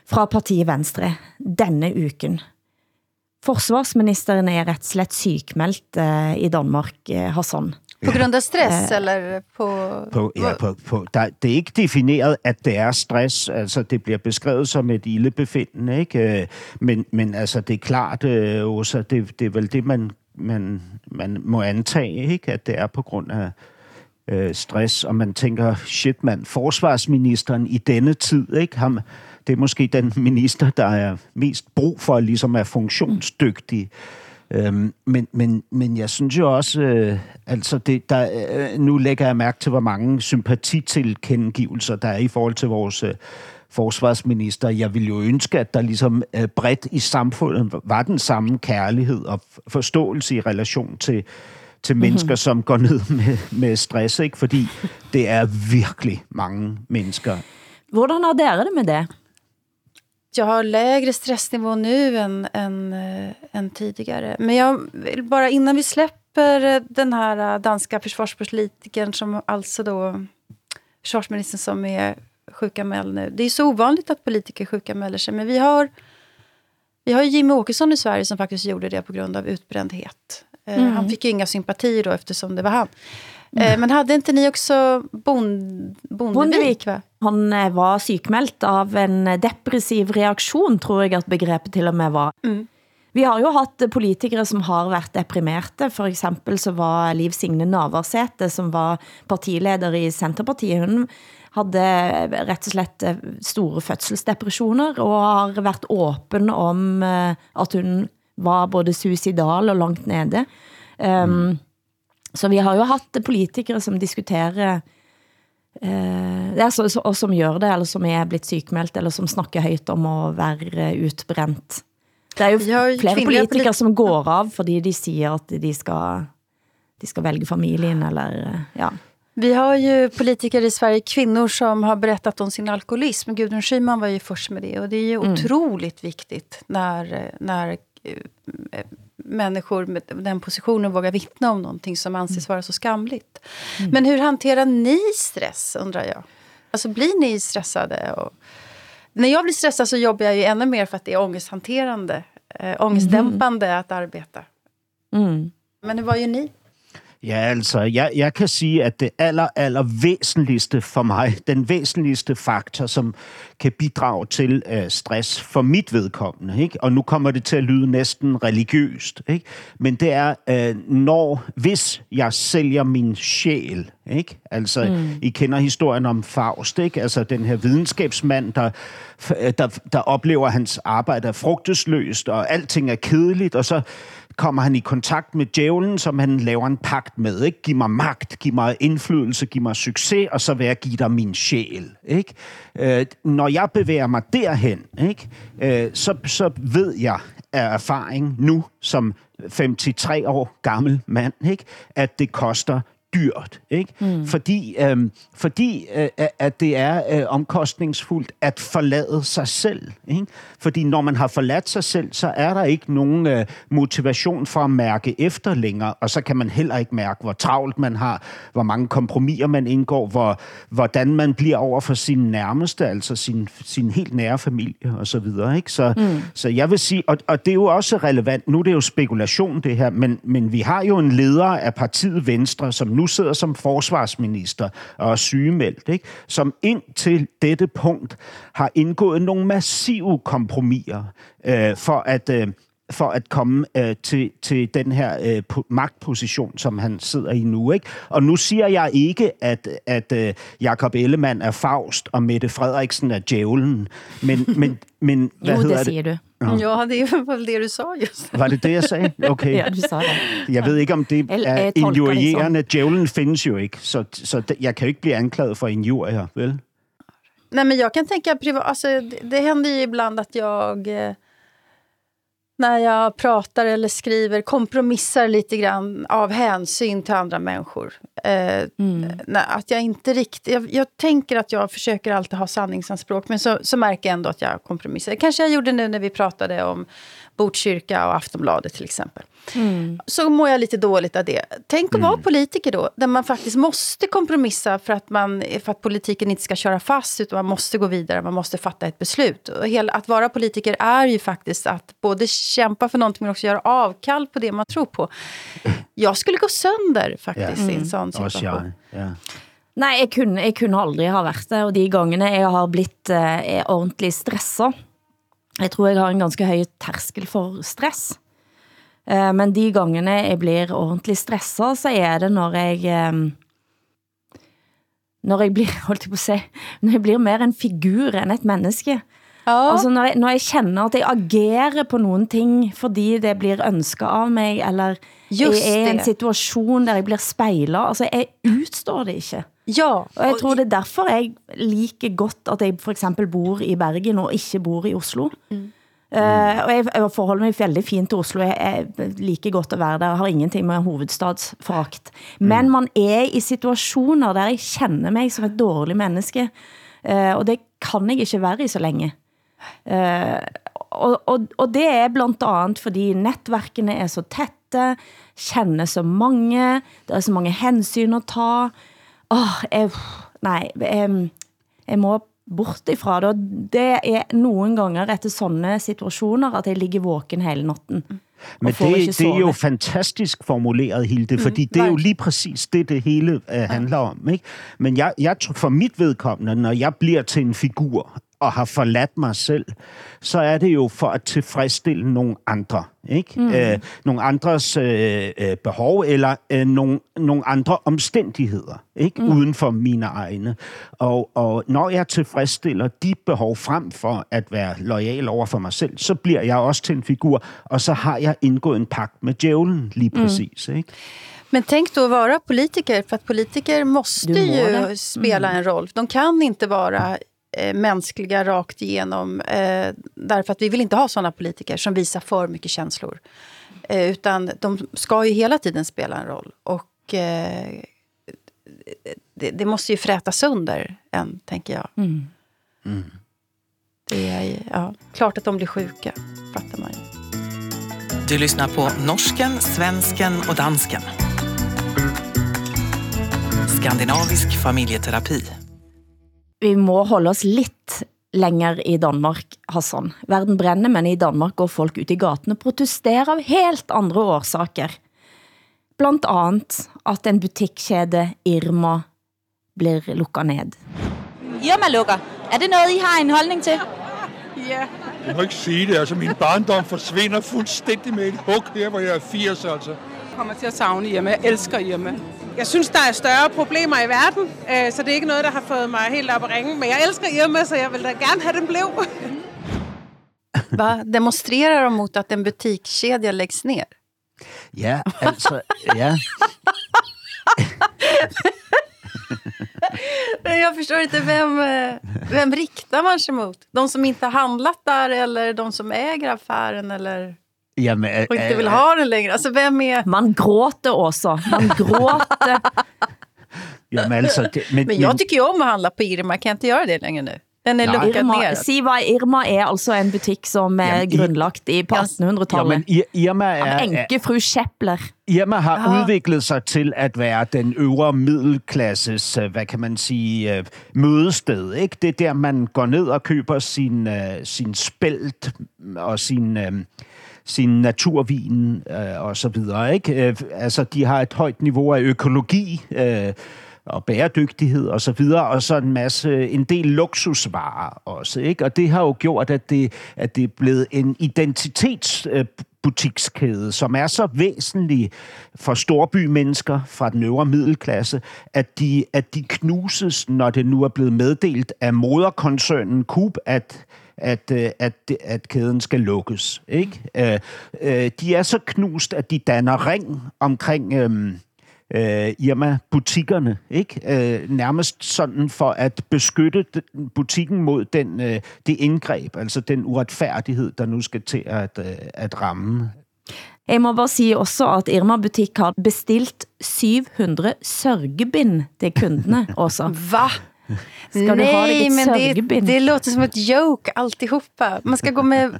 fra partiet Venstre denne uken. Forsvarsministeren er ret slet sykmeldt eh, i Danmark, eh, Hassan. På grund av stress, øh, eller på... på, ja, på, på der, det er ikke defineret, at det er stress. Altså, det bliver beskrevet som et ildebefindende, ikke? Øh, men, men altså, det er klart, øh, også, det, det er vel det, man, man, man må antage, ikke? At det er på grund af øh, stress, og man tænker, shit mand, forsvarsministeren i denne tid, ikke? Ham, det er måske den minister, der er mest brug for, ligesom er funktionsdygtig. Mm Øhm, men, men, men jeg synes jo også, øh, altså det, der, øh, nu lægger jeg mærke til, hvor mange sympatitilkendegivelser der er i forhold til vores øh, forsvarsminister. Jeg vil jo ønske, at der ligesom øh, bredt i samfundet var den samme kærlighed og forståelse i relation til, til mennesker, mm-hmm. som går ned med, med stress, ikke? fordi det er virkelig mange mennesker. Hvordan har dere det med det? Jag har lägre stressnivå nu än, än, äh, än tidigare. Men jag vill bara innan vi släpper eh, den här eh, danska försvarspolitikern som alltså då försvarsministern som är sjukanmäld nu. Det är så ovanligt att politiker sjukanmäler sig, men vi har vi har Jimmy Åkesson i Sverige som faktiskt gjorde det på grund av utbrändhet. Mm. Han fick ju inga sympatier då eftersom det var han. Mm. Men hade inte ni också Bond, Bondevik? Va? Han eh, var sykmeldt av en depressiv reaktion, tror jeg at begrebet til og med var. Mm. Vi har jo haft politikere, som har været deprimerte. For eksempel så var Liv Signe Navarsete, som var partileder i Centerpartiet. Hun havde rett og slett eh, store fødselsdepressioner, og har været åben om at hun var både suicidal og langt nede. Um, mm. Så vi har jo haft politikere, som diskuterer eh, er så, så, og som gør det, eller som er blitt sykemeldt, eller som snakker højt om at være utbrent. Det er jo jo flere politikere polit- som går av, fordi de siger, at de skal, de skal vælge familien, eller ja. Vi har ju politiker i Sverige, kvinnor som har berättat om sin alkoholism. Gudrun Schyman var ju först med det. Och det är ju Mm. otroligt viktigt när, när eh, människor med den positionen vågar vittna om någonting som anses vara så skamligt. Men hur hanterar ni stress, undrar jag? Alltså blir ni stressade? Och... När jag blir stressad så jobbar jag ju ännu mer för att det är ångesthanterande, äh, ångestdämpande att arbeta. Mm. Men hur var ju ni? Ja, altså, jeg, jeg kan sige, at det aller, aller væsentligste for mig, den væsentligste faktor, som kan bidrage til øh, stress for mit vedkommende, ikke? og nu kommer det til at lyde næsten religiøst, ikke? men det er, øh, når, hvis jeg sælger min sjæl, ikke? altså, mm. I kender historien om Faust, ikke? altså den her videnskabsmand, der, der, der oplever, at hans arbejde er frugtesløst, og alting er kedeligt, og så kommer han i kontakt med djævlen, som han laver en pagt med. Ikke? Giv mig magt, giv mig indflydelse, giv mig succes, og så vil jeg give dig min sjæl. Ikke? Øh, når jeg bevæger mig derhen, ikke? Øh, så, så ved jeg af erfaring nu, som 53 år gammel mand, ikke? at det koster dyrt, ikke? Mm. Fordi, øhm, fordi øh, at det er øh, omkostningsfuldt at forlade sig selv. Ikke? Fordi når man har forladt sig selv, så er der ikke nogen øh, motivation for at mærke efter længere, og så kan man heller ikke mærke, hvor travlt man har, hvor mange kompromiser man indgår, hvor, hvordan man bliver over for sin nærmeste, altså sin, sin helt nære familie og så videre. Ikke? Så, mm. så jeg vil sige, og, og det er jo også relevant, nu er det jo spekulation det her, men, men vi har jo en leder af partiet Venstre, som nu sidder som forsvarsminister og er sygemeldt, ikke? som indtil dette punkt har indgået nogle massive kompromiser øh, for at... Øh, for at komme øh, til, til den her øh, po- magtposition, som han sidder i nu. Ikke? Og nu siger jeg ikke, at, at øh, Jakob Ellemann er Faust, og Mette Frederiksen er djævlen, men, men, men hvad Jo, hedder det siger du. Ja, det är väl det du sa just. Var det det, jeg sagde? Okay. Ja, du sa det. Jeg ved ikke, om det er injurierende. Djævlen findes jo ikke, så, så jeg kan jo ikke blive anklaget for injurier, vel? Nej, men jag kan tänka privat, alltså, det, det händer ju ibland att jag eh, när jag pratar eller skriver kompromissar lite grann av hänsyn till andra människor. Eh, när, att jag inte riktigt, jag, jag tänker att jag försöker alltid ha sanningsanspråk men så, så märker jag ändå att jag kompromissar. Kanske jag gjorde nu när vi pratade om Botkyrka och Aftonbladet till exempel. Så mår jag lite dåligt av det. Tänk att vara politiker då, där man faktiskt måste kompromissa för att, man, för att politiken inte ska köra fast, utan man måste gå vidare, man måste fatta ett beslut. Och hela, att vara politiker är ju faktiskt att både kämpa för någonting men också göra avkall på det man tror på. Jag skulle gå sönder faktiskt i en sån Også situation. Ja. Nej, jeg kunne, jeg kunne aldrig have været det, og de gangene jeg har blitt eh, er ordentlig stresset, jeg tror jeg har en ganske høj terskel for stress. Eh, men de gangene jeg blir ordentlig stresset, så er det når jeg... Eh, når jeg blir, holdt jeg på at se, når jeg blir mer en figur end et menneske. Ja, Altså når jeg, når jeg kender at jeg agerer på nogle ting, fordi det blir ønsket av mig, eller Just jeg er i en situation, der jeg blir spejlet, altså jeg utstår det ikke. Ja. Og jeg tror det er derfor jeg liker godt at jeg for eksempel bor i Bergen og ikke bor i Oslo. Mm. Uh, og jeg, jeg forholder mig veldig fint til Oslo. Jeg, jeg liker godt at være der. Jeg har ingenting med hovedstadsforagt. Men man er i situationer, der jeg kender mig som et dårligt menneske. Uh, og det kan jeg ikke være i så længe. Uh, og, og, og det er blandt andet, fordi netværkene er så tætte, kender så mange, der er så mange hensyn at ta. Åh, jeg, nej, jeg, jeg må bort ifra det, og det er nogle ganger efter sådanne situationer, at jeg ligger våken hele natten. Men får ikke det, det er jo fantastisk formuleret, Hilde, fordi det er jo lige præcis det, det hele uh, handler om. Ikke? Men jeg, jeg tror for mit vedkommende, når jeg bliver til en figur og har forladt mig selv, så er det jo for at tilfredsstille nogle andre. Ikke? Mm. Øh, nogle andres øh, øh, behov eller øh, nogle, nogle andre omstændigheder ikke? Mm. uden for mine egne. Og, og når jeg tilfredsstiller de behov frem for at være lojal over for mig selv, så bliver jeg også til en figur, og så har jeg indgået en pagt med djævlen lige præcis. Mm. Ikke? Men tänk då att vara politiker, för att politiker måste Du må ju spela Mm. en roll. De kan inte vara eh, mänskliga rakt igenom. Eh, därför att vi vill inte ha sådana politiker som visar för mycket känslor. Eh, utan de ska ju hela tiden spela en roll. Och eh, det, det måste ju frätas sönder än, tänker jag. Mm. Det är ja, klart att de blir sjuka, fattar man ju. Du lyssnar på norsken, svensken och dansken. Skandinavisk familjeterapi. Vi må holde oss lidt længere i Danmark, Hassan. Verden brænder, men i Danmark går folk ut i gatene og protesterer av helt andre årsaker. Blandt andet at en butikkæde Irma blir lukket ned. Irma lukker. Er det noget, I har en holdning til? Ja. Jeg må ikke sige det. Altså, min barndom forsvinder fuldstændig med et hug her, hvor jeg er 80, altså. Jeg kommer til at savne Irma. Jeg elsker Irma. Jeg synes, der er større problemer i verden, øh, så det er ikke noget, der har fået mig helt op at ringe. Men jeg elsker Irma, så jeg vil da gerne have den blev. Va? Demonstrerar de mot att en butikskedja läggs ner? Ja, altså, ja. Men jag förstår inte, vem, eh, vem riktar man sig mot? De som inte har handlat där eller de som äger affären eller Jamen, och inte vill ha den längre? Alltså vem är... Man gråter også. Man gråter. Jamen, altså, det, men, Men jeg tycker ju om att handla på Irma, kan jag inte göra det längre nu? Den är Irma, ner. sig hvad Irma er altså en butik, som er Jamen, I- grundlagt i på 1800-tallet. Jamen, I- Irma er, Av er, enkefru Scheppler. Irma har Ah. udviklet sig til at være den øvre middelklasses, øh, hvad kan man sige, øh, mødested. Ikke? Det er der, man går ned og køber sin, øh, sin spelt og sin... Sin naturvin øh, og så videre. Ikke? Øh, altså, de har et højt niveau af økologi øh, og bæredygtighed og så videre, og så en masse, en del luksusvarer også. Ikke? Og det har jo gjort, at det, at det er blevet en identitets butikskæde som er så væsentlig for storbymennesker fra den øvre middelklasse, at de, at de knuses, når det nu er blevet meddelt af moderkoncernen Coop, at at, øh, at, at kæden skal lukkes. Ikke? Øh, øh, de er så knust, at de danner ring omkring øh, øh, Irma-butikkerne. Ikke? Øh, nærmest sådan for at beskytte den- butikken mod den, øh, det indgreb, altså den uretfærdighed, der nu skal til at, øh, at ramme. Jeg må bare sige også, at Irma Butik har bestilt 700 sørgebind til kundene også. Va? Ska du ha Nej, ditt men det, det låter som ett joke alltihopa. Man ska gå med,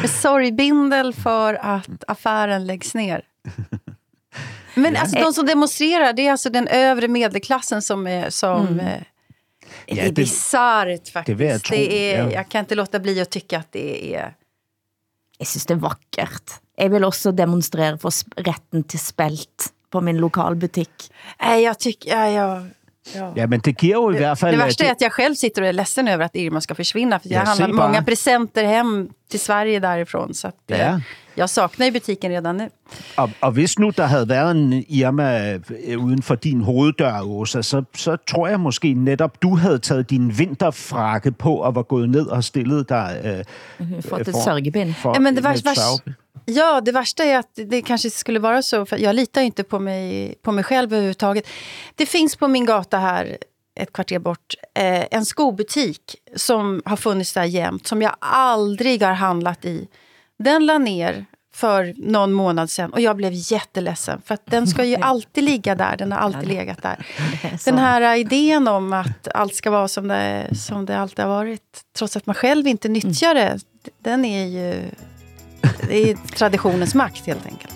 med sorgbindel för att affären läggs ner. Men alltså, de som demonstrerar, det är alltså den övre medelklassen som är... Som, Mm. eh, det är bisarrt faktiskt. det tro, det är, ja. Jag kan inte låta bli att tycka att det är... Jeg synes det er vakkert. Jeg vil også demonstrere for sp- retten til spelt på min lokalbutik. Nej, jag tycker... Ja, ja, ja. Ja, men det giver jo i hvert fald... Det at värsta är att jag själv sitter och är ledsen över att Irma ska försvinna. För jag Ja, har handlat säg bara. många presenter hem till Sverige därifrån. Så att, eh, Ja. jag saknar ju butiken redan nu. Og, og hvis nu der havde været en Irma øh, uden for din hoveddør, Åsa, så, så tror jeg måske netop, du havde taget din vinterfrakke på og var gået ned og stillet dig... Øh, Fått et sørgebind. For, Ja, men det sørgebind. Ja, det värsta är att det kanske skulle vara så, för jag litar inte på mig, på mig själv överhuvudtaget. Det finns på min gata här, ett kvarter bort, eh, en skobutik som har funnits där jämt, som jag aldrig har handlat i. Den la ner för någon månad sedan och jag blev jätteledsen. För att den ska ju alltid ligga där, den har alltid legat där. Den här idén om att allt ska vara som det, som det alltid har varit, trots att man själv inte nyttjar det, den är ju... Det är traditionens makt helt enkelt.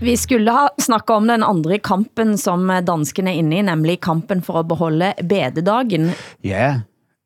Vi skulle ha snakket om den andre kampen, som danskene er inne i, nemlig kampen for at beholde bededagen. Ja,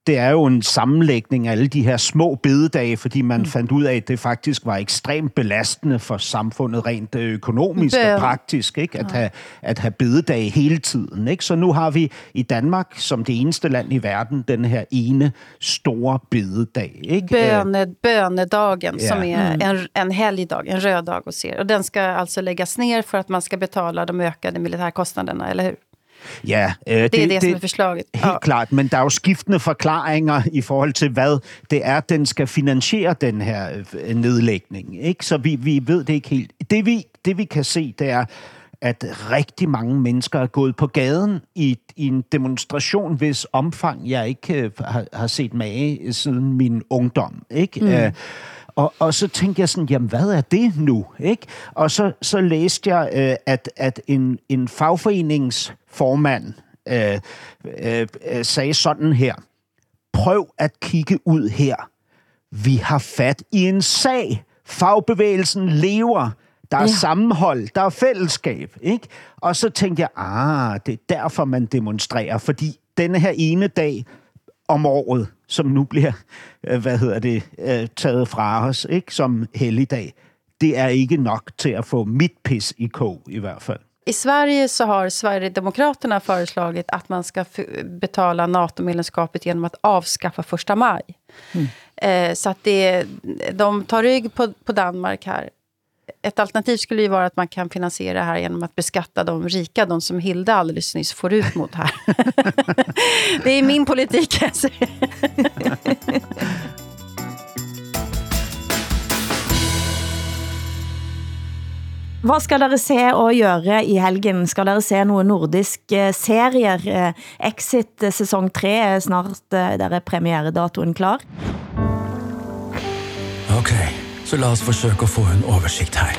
det er jo en sammenlægning af alle de her små bededage, fordi man mm. fandt ud af, at det faktisk var ekstremt belastende for samfundet rent øh, økonomisk Bøn. og praktisk, ikke? At, have, at have bededage hele tiden. Ikke? Så nu har vi i Danmark, som det eneste land i verden, den her ene store bededag. Ikke? Böne, bönedagen Ja. som är Mm. en, en helgdag, en röd dag hos er. Och den ska alltså läggas ner för att man ska betala de ökade militärkostnaderna, eller hur? Ja, øh, det, det er det, som er forslaget. Helt ja. klart, men der er jo skiftende forklaringer i forhold til, hvad det er, den skal finansiere den her øh, nedlægning. Ikke? Så vi, vi ved det ikke helt. Det vi, det vi kan se, det er, at rigtig mange mennesker er gået på gaden i, i en demonstration, hvis omfang jeg ikke øh, har, har set mage siden min ungdom. Ikke? Mm. Øh, og, og så tænkte jeg sådan, jamen hvad er det nu? Ikke? Og så, så læste jeg, øh, at, at en, en fagforeningsformand øh, øh, øh, sagde sådan her. Prøv at kigge ud her. Vi har fat i en sag. Fagbevægelsen lever. Der er ja. sammenhold, der er fællesskab, ikke? Og så tænkte jeg, ah, det er derfor, man demonstrerer, fordi denne her ene dag om året, som nu bliver, øh, hvad hedder det, øh, taget fra os, ikke? Som helligdag, det er ikke nok til at få mit pis i kog, i hvert fald. I Sverige så har Sverigedemokraterna föreslagit att man ska betala NATO-medlemskapet genom att avskaffa första maj. Mm. Eh, så att det, de tar rygg på, på Danmark här ett alternativ skulle ju vara att man kan finansiera det här genom att beskatta de rika, de som Hilda alldeles nyss får ut mot här. det är min politik, kan. Hva skal dere se og gøre i helgen? Skal dere se nogle nordiske eh, serier? Eh, Exit eh, sæson 3 er snart, der er premieredatoen klar. Så la oss forsøke å få en oversikt her.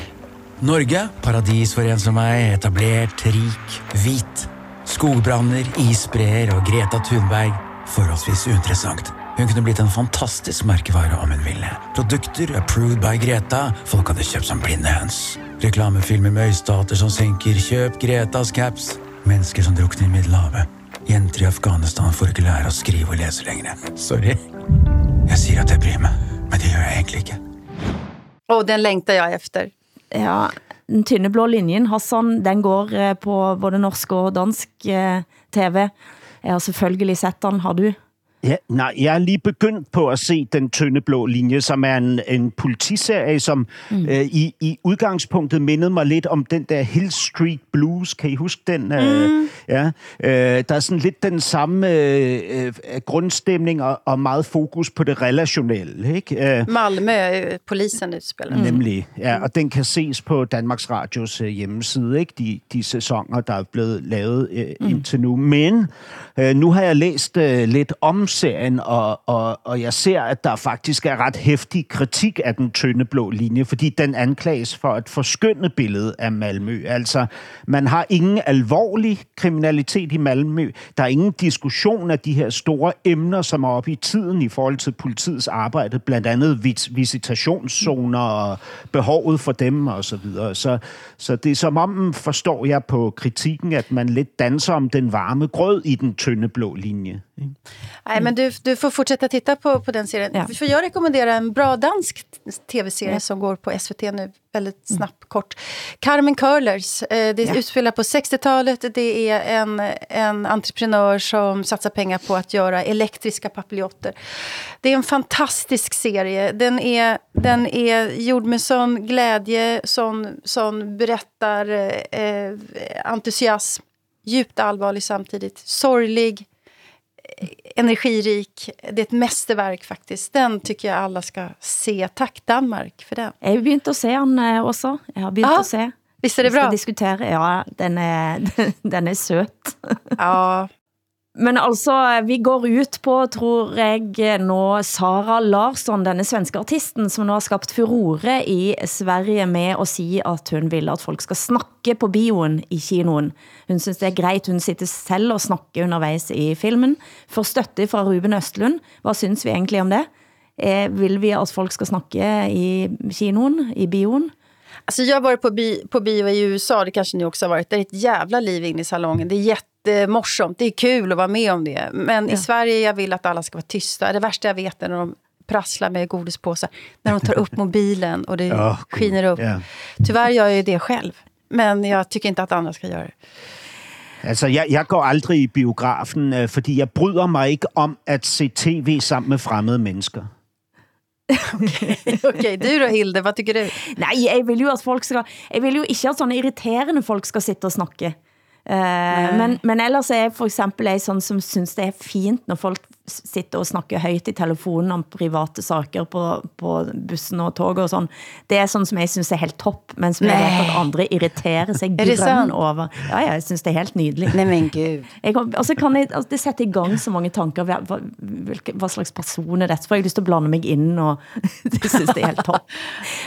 Norge, paradis for en som meg, etablert, rik, hvit. Skogbranner, isbreer og Greta Thunberg, forholdsvis uinteressant. Hun kunne blitt en fantastisk merkevare om hun ville. Produkter approved by Greta, folk hadde kjøpt som blinde høns. Reklamefilmer med øystater som senker, kjøp Gretas caps. Mennesker som drukner i Middelhavet. Jenter i Afghanistan får ikke lære å skrive og lese lenger. Sorry. Jeg sier at jeg bryr meg, men det gjør jeg egentlig ikke. Och den længter jag efter. Ja, den tynne blå linjen, Hassan, den går eh, på både norsk og dansk eh, TV. Jeg har selvfølgelig sett den. Har du? Ja, nej, jeg er lige begyndt på at se Den Tynde Blå Linje, som er en, en politiserie, som mm. øh, i, i udgangspunktet mindede mig lidt om den der Hill Street Blues. Kan I huske den? Øh, mm. ja, øh, der er sådan lidt den samme øh, øh, grundstemning og, og meget fokus på det relationelle. Ikke? Øh, Malmø, øh, polisen udspiller. Mm. Nemlig, ja, og den kan ses på Danmarks Radios øh, hjemmeside, ikke? De, de sæsoner, der er blevet lavet øh, mm. indtil nu. Men øh, nu har jeg læst øh, lidt om serien, og, og, og jeg ser, at der faktisk er ret hæftig kritik af den tynde blå linje, fordi den anklages for et forskyndet billede af Malmø. Altså, man har ingen alvorlig kriminalitet i Malmø. Der er ingen diskussion af de her store emner, som er oppe i tiden i forhold til politiets arbejde, blandt andet vis- visitationszoner og behovet for dem osv. så videre. Så, så det er som om, forstår jeg på kritikken, at man lidt danser om den varme grød i den tynde blå linje. Nej, men du, du får fortsätta titta på, på den serien. Ja. För jag rekommenderar en bra dansk tv-serie ja. som går på SVT nu, väldigt mm. snabbt, mm. kort. Carmen Curlers. Eh, det ja. utspelar på 60-talet. Det är en, en entreprenör som satsar pengar på att göra elektriska papiljotter. Det är en fantastisk serie. Den är, den är gjord med sån glädje, sån, sån berättar eh, entusiasm. Djupt allvarlig samtidigt. Sorglig energirik. Det är ett mästerverk faktiskt. Den tycker jag alla ska se. Tack Danmark för den. Jeg har begynt at se den eh, også. Jeg har begynt se. Visst er det bra? Vi skal diskutere. Ja, den er, den er søt. ja, men altså, vi går ut på, tror jeg, nå Sara Larsson, denne svenske artisten, som nu har skabt furore i Sverige med at sige, at hun vil at folk skal snakke på bioen i kinoen. Hun synes det er grejt, hun sitter selv og snakker undervejs i filmen. For støtte fra Ruben Østlund. Hvad synes vi egentlig om det? Eh, vil vi at folk skal snakke i kinoen, i bioen? Alltså jag har varit på, bi på bio i USA, det kanske ni också har varit. Det är ett jävla liv inne i salongen. Det är jättemorsomt, det är kul att vara med om det. Men ja. i Sverige jag vill att alla ska vara tysta. Det värsta jag vet är när de prasslar med godispåsar. När de tar upp mobilen och det oh, skiner upp. Yeah. Tyvärr gör jag ju det själv. Men jag tycker inte att andra ska göra det. Altså, jeg, jeg går aldrig i biografen, øh, fordi jeg bryder mig ikke om at se tv sammen med fremmede mennesker. okay. ok, du da Hilde, hvad tykker du? Nej, jeg vil jo at folk skal, jeg vil jo ikke at sånne irriterende folk skal sitte og snakke. Eh, men, men ellers er jeg for eksempel jeg sånn som synes det er fint når folk sitter og snakker højt i telefonen om private saker på, på bussen og tog og sånn. Det er sånn som jeg synes er helt topp, men som jeg vet at andre irriterer sig grønn over. Ja, ja, jeg synes det er helt nydelig. Nej, men gud. Jeg, og så kan jeg, altså, det sætter i gang så mange tanker, hvad, hvad, hvilke, hvad slags person er dette? For jeg har lyst til at blande mig ind, og det synes det er helt topp.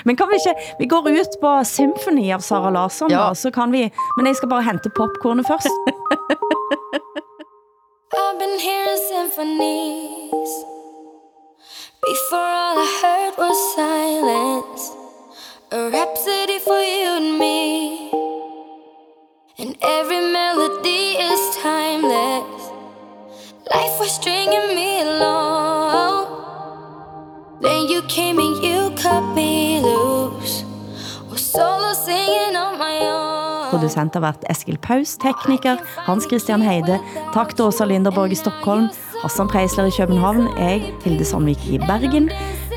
Men kan vi ikke, vi går ut på Symphony av Sara Larsson, ja. da, så kan vi, men jeg skal bare hente popcornet først. I've been hearing symphonies. Own. Har været Eskil Paus, tekniker Hans Christian Heide, takt Åsa Linderborg i Stockholm, Hassan Preisler i København, jeg, Hilde Sandvik i Bergen.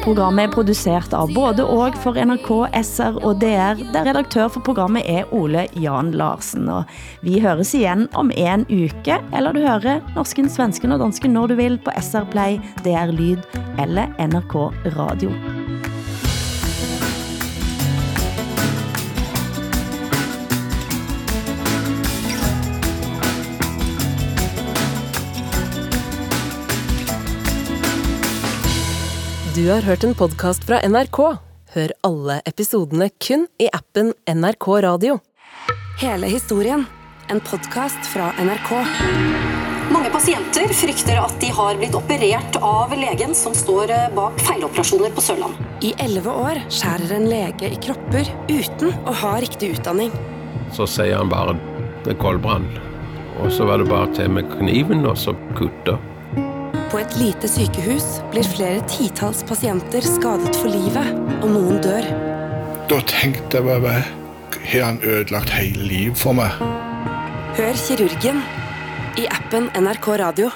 Programmet er produceret av både og for NRK, SR og DR, der redaktør for programmet er Ole Jan Larsen. Og vi høres igen om en uke, eller du hører norsken, svensken og dansken når du vil på SR Play, DR Lyd eller NRK Radio. Du har hørt en podcast fra NRK. Hør alle episodene kun i appen NRK Radio. Hele historien. En podcast fra NRK. Mange pasienter frykter at de har blitt operert av legen som står eh, bak feiloperasjoner på Sørland. I 11 år skjærer en lege i kropper uten å ha riktig utdanning. Så sier han bare det er koldbrann. Og så var det bare til med kniven og så kutte. På et lite sykehus blir flere titalls pasienter skadet for livet, og noen dør. Da tenkte jeg bare Har han ødelagt hele livet for meg? Hør kirurgen i appen NRK Radio.